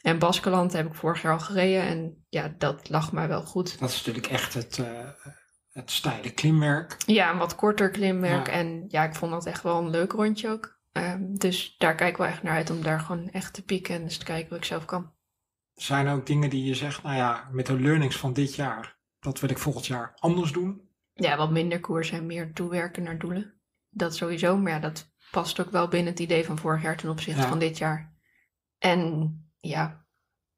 En Baskeland heb ik vorig jaar al gereden. En ja, dat lag mij wel goed. Dat is natuurlijk echt het, uh, het steile klimwerk. Ja, een wat korter klimwerk. Ja. En ja, ik vond dat echt wel een leuk rondje ook. Um, dus daar kijk ik wel echt naar uit om daar gewoon echt te pieken en eens te kijken wat ik zelf kan. Zijn er ook dingen die je zegt, nou ja, met de learnings van dit jaar, dat wil ik volgend jaar anders doen? Ja, wat minder koers en meer toewerken naar doelen. Dat sowieso, maar ja, dat past ook wel binnen het idee van vorig jaar ten opzichte ja. van dit jaar. En ja,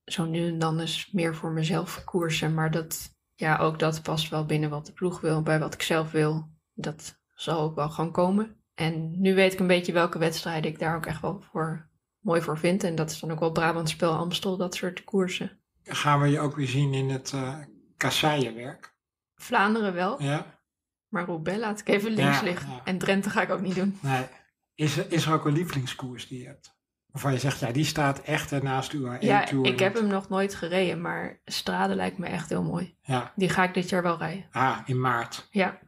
zo nu en dan is meer voor mezelf koersen, maar dat, ja, ook dat past wel binnen wat de ploeg wil, bij wat ik zelf wil. Dat zal ook wel gewoon komen. En nu weet ik een beetje welke wedstrijden ik daar ook echt wel voor mooi voor vind. En dat is dan ook wel Brabant Spel, Amstel, dat soort koersen. Gaan we je ook weer zien in het uh, kasseienwerk? Vlaanderen wel. Ja. Maar Roubaix laat ik even links Ja, liggen. ja. En Drenthe ga ik ook niet doen. Nee. Is er, is er ook een lievelingskoers die je hebt? Waarvan je zegt, ja, die staat echt ernaast uw Ja, tour ik heb hem nog nooit gereden, maar Strade lijkt me echt heel mooi. Ja. Die ga ik dit jaar wel rijden. Ah, in maart. Ja,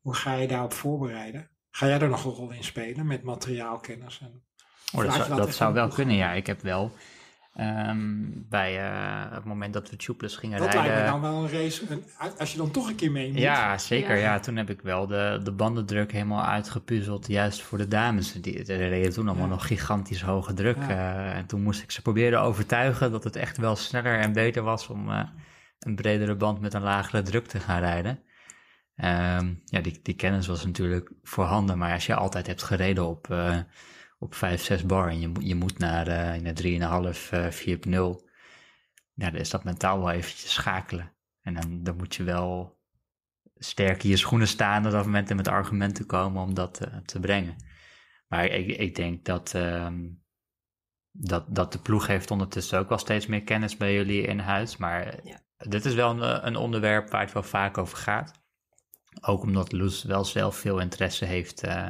Hoe ga je daarop voorbereiden? Ga jij er nog een rol in spelen met materiaalkennis? En... Oh, dat zou, dat dat zou wel kunnen, ja. Ik heb wel ehm, bij eh, het moment dat we Tubeless gingen Dat rijden... lijkt me dan wel een race, een, als je dan toch een keer mee moet. Ja, zeker. Ja. Ja. toen heb ik wel de, de bandendruk helemaal uitgepuzzeld, juist voor de dames. Die die reden toen allemaal Ja. nog gigantisch hoge druk. Ja. eh, en toen moest ik ze proberen overtuigen dat het echt wel sneller en beter was om eh, een bredere band met een lagere druk te gaan rijden. Ehm, ja, die, die kennis was natuurlijk voorhanden, maar als je altijd hebt gereden op, eh, op 5, 6 bar en je, moet- je moet naar, eh naar 3,5, eh 4,0, ja, dan is dat mentaal wel eventjes schakelen. En dan, dan moet je wel sterk in je schoenen staan op dat moment en met argumenten komen om dat eh, te brengen. Maar ik, ik denk dat, ehm, dat, dat de ploeg heeft ondertussen ook wel steeds meer kennis bij jullie in huis. Maar Ja. dit is wel een, een onderwerp waar het wel vaak over gaat. Ook omdat Loes wel zelf veel interesse heeft eh,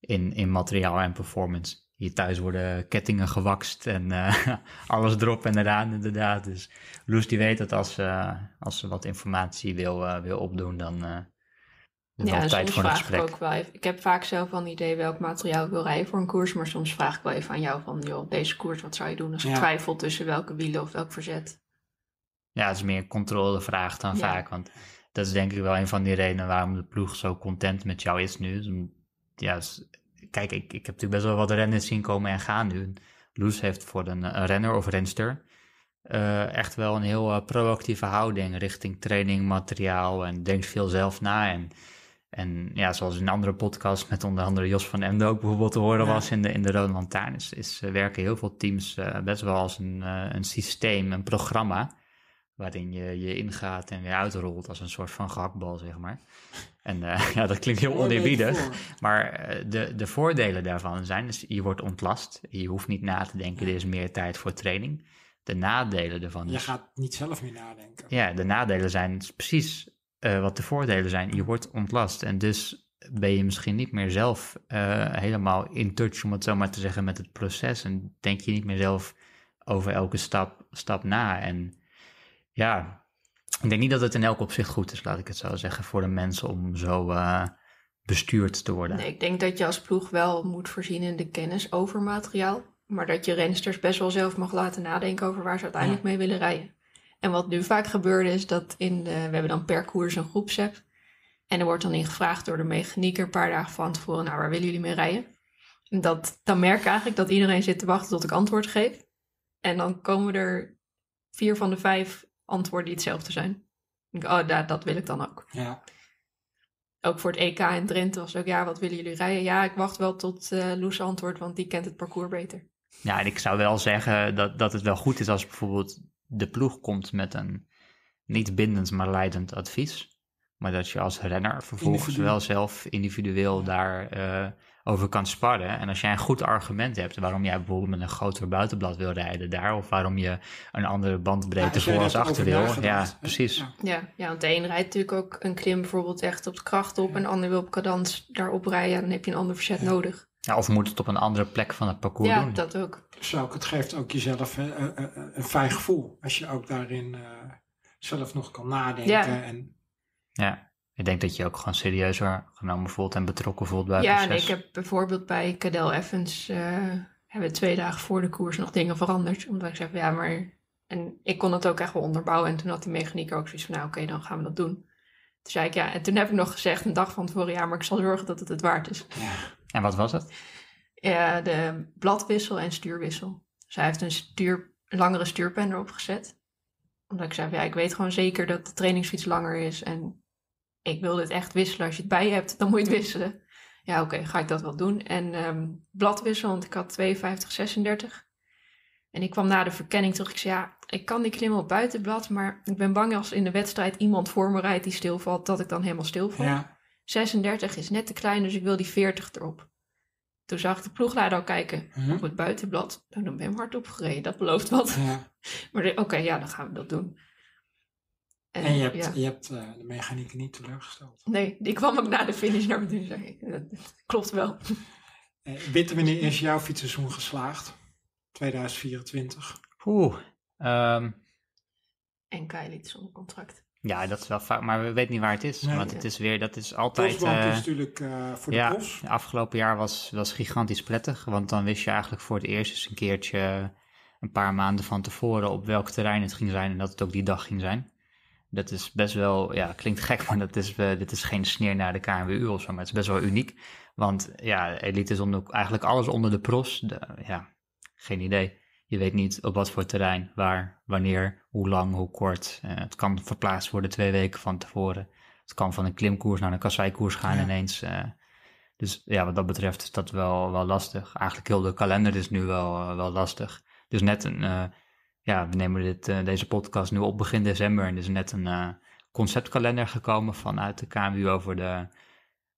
in, in materiaal en performance. Hier thuis worden kettingen gewakst en eh, alles erop en eraan inderdaad. Dus Loes die weet dat als, ze als ze wat informatie wil, eh, wil opdoen, dan eh is ja tijd soms voor een vraag ik gesprek. ook wel even. Ik heb vaak zelf wel een idee welk materiaal ik wil rijden voor een koers. Maar soms vraag ik wel even aan jou van, joh, deze koers, wat zou je doen als ik Ja. twijfel tussen welke wielen of welk verzet? Ja, het is meer een controlevraag dan Ja. vaak. Want dat is denk ik wel een van die redenen waarom de ploeg zo content met jou is nu. Ja, kijk, ik, ik heb natuurlijk best wel wat renners zien komen en gaan nu. Loes heeft voor een, een renner of renster eh, echt wel een heel eh, proactieve houding richting training, materiaal en denkt veel zelf na. En En ja, zoals in een andere podcast met onder andere Jos van Ende ook bijvoorbeeld te horen Ja. was in de, in de Rode Lantaarn, is, is eh, werken heel veel teams best wel als een, een systeem, een programma, waarin je je ingaat en weer uitrolt als een soort van gehaktbal, zeg maar. En eh, ja, dat klinkt heel oneerbiedig, maar eh, de, de voordelen daarvan zijn, dus je wordt ontlast, je hoeft niet na te denken, er is meer tijd voor training. De nadelen ervan Je is... gaat niet zelf meer nadenken. Ja, de nadelen zijn precies eh, wat de voordelen zijn. Je wordt ontlast en dus ben je misschien niet meer zelf helemaal in touch, om het zo maar te zeggen, met het proces. En denk je niet meer zelf over elke stap, stap na. En ja, ik denk niet dat het in elk opzicht goed is, laat ik het zo zeggen, voor de mensen om zo eh, bestuurd te worden. Nee, ik denk dat je als ploeg wel moet voorzien in de kennis over materiaal. Maar dat je rensters best wel zelf mag laten nadenken over waar ze uiteindelijk mee willen rijden. En wat nu vaak gebeurde is dat in de, we hebben dan per koers een groepsapp. En er wordt dan in gevraagd door de mechanieker een paar dagen van tevoren, nou waar willen jullie mee rijden? En dat, dan merk ik eigenlijk dat iedereen zit te wachten tot ik antwoord geef. En dan komen er vier van de vijf antwoorden die hetzelfde zijn. Ik denk, oh, dat, dat wil ik dan ook Ja. ook voor het EK in Drenthe was ook, ja, wat willen jullie rijden? Ja, ik wacht wel tot eh Loes antwoordt, want die kent het parcours beter. Ja, en ik zou wel zeggen dat, dat het wel goed is als bijvoorbeeld de ploeg komt met een niet bindend, maar leidend advies. Maar dat je als renner vervolgens Individu. wel zelf individueel daar eh, over kan sparren. En als jij een goed argument hebt waarom jij bijvoorbeeld met een groter buitenblad wil rijden daar, of waarom je een andere bandbreedte jij voor als achter wil. Ja, precies. ja. Ja, ja, want de een rijdt natuurlijk ook een klim bijvoorbeeld echt op de kracht op, en de ander wil op cadans daarop rijden, dan heb je een ander verzet nodig. Ja, of moet het op een andere plek van het parcours Ja, doen. dat ook. Dus ook, het geeft ook jezelf eh, eh, eh, een fijn gevoel. Als je ook daarin eh, zelf nog kan nadenken. Ja. En, Ja, ik denk dat je ook gewoon serieuzer genomen voelt en betrokken voelt bij het Ja, en proces. ik heb bijvoorbeeld bij Cadel Evans, eh, hebben we twee dagen voor de koers nog dingen veranderd. Omdat ik zei van ja, maar... En ik kon het ook echt wel onderbouwen. En toen had die mechanieker ook zoiets van, nou oké, dan gaan we dat doen. Toen zei ik ja, en toen heb ik nog gezegd een dag van tevoren, ja, maar ik zal zorgen dat het het waard is. ja. En wat was het? Ja, de bladwissel en stuurwissel. Zij heeft een stuur, langere stuurpen erop gezet. Omdat ik zei, van, ja, ik weet gewoon zeker dat de trainingsfiets langer is. En ik wil dit echt wisselen. Als je het bij je hebt, dan moet je het wisselen. Ja, oké, ga ik dat wel doen. En ehm, bladwissel, want ik had 52, 36. En ik kwam na de verkenning terug. Ik zei, ja, ik kan die klimmen op buitenblad. Maar ik ben bang als in de wedstrijd iemand voor me rijdt die stilvalt, dat ik dan helemaal stilval. ja. 36 is net te klein, dus ik wil die 40 erop. Toen zag ik de ploegleider al kijken Mhm. op het buitenblad. Nou, dan ben hem hard opgereden, dat belooft wat. ja. Maar oké, ja, dan gaan we dat doen. En je hebt, ja. je hebt eh, de mechaniek niet teleurgesteld. Nee, die kwam ook na de finish naar me toe en zei ik, dat dat klopt wel. Eh, Witte, wanneer is jouw fietsseizoen geslaagd? 2024. Oeh, ehm, En Kai liet zonder contract. ja, dat is wel vaak, maar we weten niet waar het is. Nee. want het is weer, dat is altijd... Eh, is natuurlijk eh, voor de ja, pros. afgelopen jaar was, was gigantisch prettig. Want dan wist je eigenlijk voor het eerst eens een keertje een paar maanden van tevoren op welk terrein het ging zijn en dat het ook die dag ging zijn. Dat is best wel, ja, klinkt gek, maar dat is, eh, dit is geen sneer naar de KNWU of zo, maar het is best wel uniek. Want ja, elite is onder, eigenlijk alles onder de pros. De, ja, geen idee. Je weet niet op wat voor terrein, waar, wanneer, hoe lang, hoe kort. Eh, het kan verplaatst worden twee weken van tevoren. Het kan van een klimkoers naar een kasseikoers gaan Ja. ineens. eh. dus ja, wat dat betreft is dat wel, wel lastig. Eigenlijk heel de kalender is nu wel, wel lastig. Dus net een, ja, we nemen dit, eh, deze podcast nu op begin december. En er is net een eh, conceptkalender gekomen vanuit de KMU over de,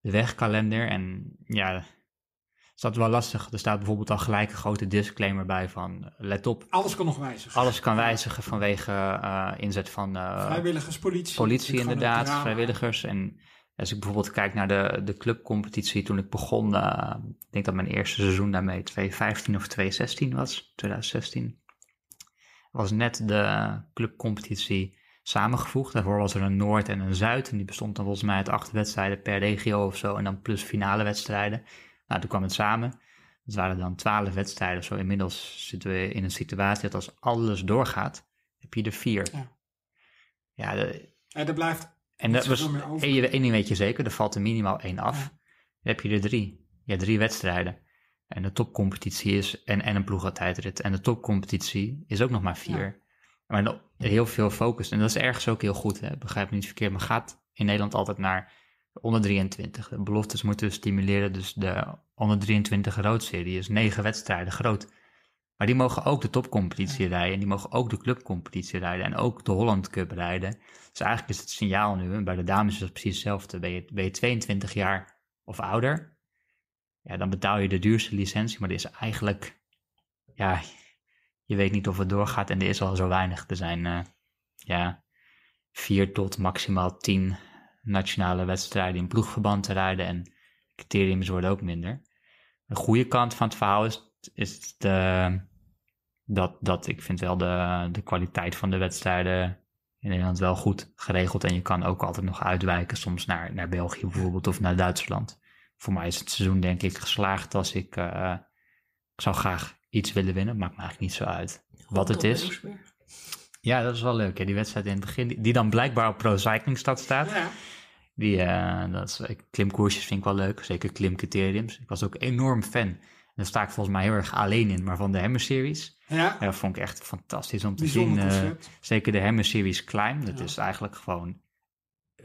de wegkalender. En ja, is dat wel lastig. Er staat bijvoorbeeld al gelijk een grote disclaimer bij van eh, let op. Alles kan nog wijzigen. Alles kan wijzigen vanwege inzet van eh, Vrijwilligers, politie. inderdaad, vrijwilligers. En als ik bijvoorbeeld kijk naar de, de clubcompetitie toen ik begon, ik denk dat mijn eerste seizoen daarmee 2015 of 2016 was, 2016, was net de clubcompetitie samengevoegd. Daarvoor was er een Noord en een Zuid en die bestond dan volgens mij uit acht wedstrijden per regio of zo en dan plus finale wedstrijden. Nou, toen kwam het samen. Het waren dan twaalf wedstrijden of zo. Inmiddels zitten we in een situatie dat als alles doorgaat, heb je er vier. Ja. Ja, de- En er blijft en dat was, één ding weet je zeker, er valt er minimaal één af. Ja. Dan heb je er drie. Je hebt drie wedstrijden. En de topcompetitie is, en, en een ploegentijdrit. En de topcompetitie is ook nog maar vier. Maar heel veel focus. En dat is ergens ook heel goed, hè? begrijp me niet verkeerd. Maar gaat in Nederland altijd naar onder 23. De beloftes moeten stimuleren, dus de onder 23 roodserie is negen wedstrijden groot. Maar die mogen ook de topcompetitie rijden en die mogen ook de clubcompetitie rijden en ook de Holland Cup rijden. Dus eigenlijk is het signaal nu, en bij de dames is het precies hetzelfde, ben je, ben je 22 jaar of ouder, ja, dan betaal je de duurste licentie, maar er is eigenlijk, ja, je weet niet of het doorgaat en er is al zo weinig. Er zijn, eh, ja, vier tot maximaal tien nationale wedstrijden in ploegverband te rijden en criteriums worden ook minder. De goede kant van het verhaal is, is de, dat, dat ik vind wel de, de kwaliteit van de wedstrijden in Nederland wel goed geregeld. En je kan ook altijd nog uitwijken, soms naar, naar België bijvoorbeeld of naar Duitsland. Voor mij is het seizoen denk ik geslaagd als ik, uh, ik zou graag iets willen winnen. Maakt me eigenlijk niet zo uit wat het is. Ja, dat is wel leuk. Hè? Die wedstrijd in het begin, die, die dan blijkbaar op Pro Cycling Stad staat. Ja. Die, uh, dat is, klimkoersjes vind ik wel leuk, zeker klimcriteriums. Ik was ook enorm fan. En daar sta ik volgens mij heel erg alleen in, maar van de Hammer Series. Ja. Dat vond ik echt fantastisch om te zien. Uh, zeker de Hammer Series Climb. Dat is eigenlijk gewoon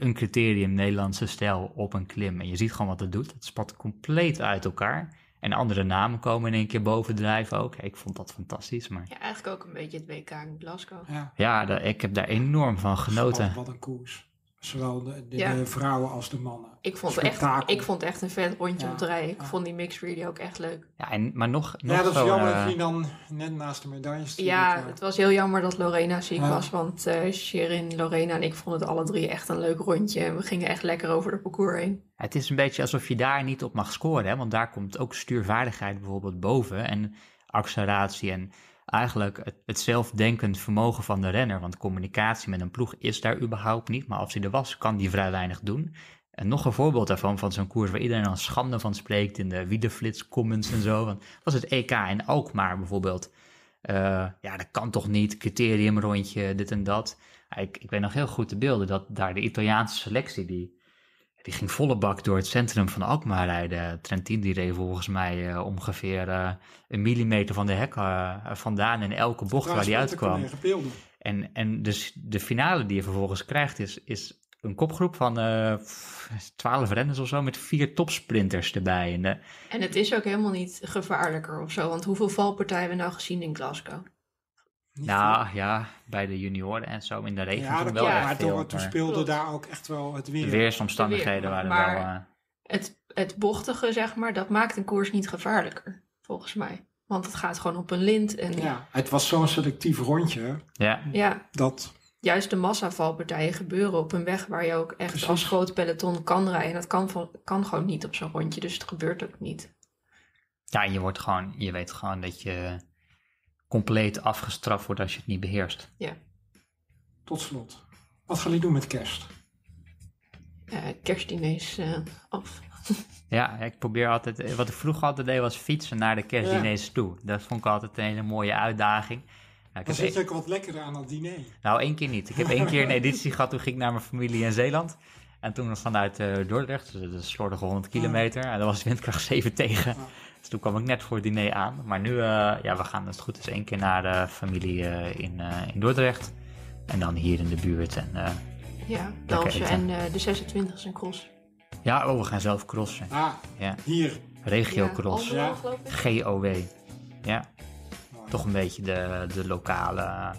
een criterium Nederlandse stijl op een klim. En je ziet gewoon wat het doet. Het spat compleet uit elkaar. En andere namen komen in één keer bovendrijven ook. Ik vond dat fantastisch. Maar... Ja, eigenlijk ook een beetje het WK in Glasgow. Ja, ja ik heb daar enorm van genoten. Wat, wat een koers. Zowel de, de, vrouwen als de mannen. Ik vond, echt, ik vond echt een vet rondje om te rijden. Ik vond die mixed relay ook echt leuk. Ja, en, maar nog, nog Ja, dat is jammer dat je dan net naast de medailles Ja, het was heel jammer dat Lorena ziek was. Want uh, Sherin, Lorena en ik vonden het alle drie echt een leuk rondje. En we gingen echt lekker over de parcours heen. Het is een beetje alsof je daar niet op mag scoren. Hè? Want daar komt ook stuurvaardigheid bijvoorbeeld boven. En acceleratie en eigenlijk het, zelfdenkend vermogen van de renner. Want communicatie met een ploeg is daar überhaupt niet. Maar als hij er was, kan die vrij weinig doen. En nog een voorbeeld daarvan, van zo'n koers waar iedereen dan schande van spreekt in de Wiedeflits comments en zo. Want was het EK in Alkmaar bijvoorbeeld. Uh, ja, dat kan toch niet, criteriumrondje, dit en dat. Ik, ik weet nog heel goed de beelden dat daar de Italiaanse selectie, die die ging volle bak door het centrum van Alkmaar rijden. Trentin die reed volgens mij uh, ongeveer uh, een millimeter van de hek uh, vandaan in elke bocht waar hij uitkwam. En, en dus de finale die je vervolgens krijgt is, is een kopgroep van twaalf renners of zo met vier topsprinters erbij. En, en het is ook helemaal niet gevaarlijker of zo, want hoeveel valpartijen hebben we nou gezien in Glasgow? Nou ja, bij de junioren en zo in de regen ja, toen wel ja, echt maar veel. toen speelde daar ook echt wel het weer. De weersomstandigheden waren maar wel... Uh, het, het bochtige, zeg maar, dat maakt een koers niet gevaarlijker, volgens mij. Want het gaat gewoon op een lint. En... Ja, het was zo'n selectief rondje. Ja. ja. Dat... Juist de massavalpartijen gebeuren op een weg waar je ook echt Precies. als groot peloton kan rijden. Dat kan, kan gewoon niet op zo'n rondje, dus het gebeurt ook niet. Ja, en je wordt gewoon, je weet gewoon dat je compleet afgestraft wordt als je het niet beheerst. Ja. Tot slot, wat gaan jullie doen met kerst? Uh, kerstdiners uh, af. ja, ik probeer altijd, wat ik vroeger altijd deed was fietsen naar de kerstdiners ja. toe. Dat vond ik altijd een hele mooie uitdaging. Nou, Dan zit je ook wat lekkerder aan dat diner. Nou, één keer niet. Ik heb één keer een editie gehad, toen ging ik naar mijn familie in Zeeland. En toen vanuit uh, Dordrecht, dus dat is slordige 100 kilometer. En dat was windkracht 7 tegen. Dus toen kwam ik net voor het diner aan. Maar nu, uh, ja, we gaan als het goed is één keer naar de familie uh, in, uh, in Dordrecht. En dan hier in de buurt. En, ja, dansen en de 26 is een cross. Ja, oh, we gaan zelf crossen. Ah, ja. hier. Regio ja, cross. Ja. GOW. Ja. Mooi. Toch een beetje de, de lokale,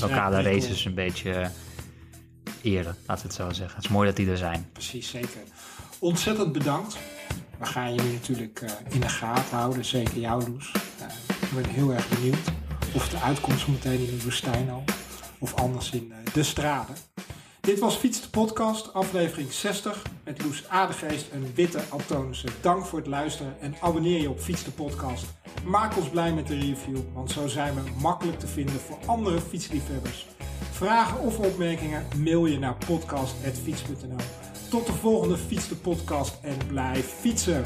lokale races een beetje eren, laten we het zo zeggen. Het is mooi dat die er zijn. Precies, zeker. Ontzettend bedankt. We gaan jullie natuurlijk uh, in de gaten houden, zeker jou Loes. Uh, ik ben heel erg benieuwd of de uitkomst meteen in de woestijn al, of anders in uh, de straden. Dit was Fiets de Podcast, aflevering 60 met Loes Adegeest en Witte Altonissen. Dank voor het luisteren en abonneer je op Fiets de Podcast. Maak ons blij met de review, want zo zijn we makkelijk te vinden voor andere fietsliefhebbers. Vragen of opmerkingen mail je naar podcast.fiets.nl. Tot de volgende Fiets de Podcast en blijf fietsen!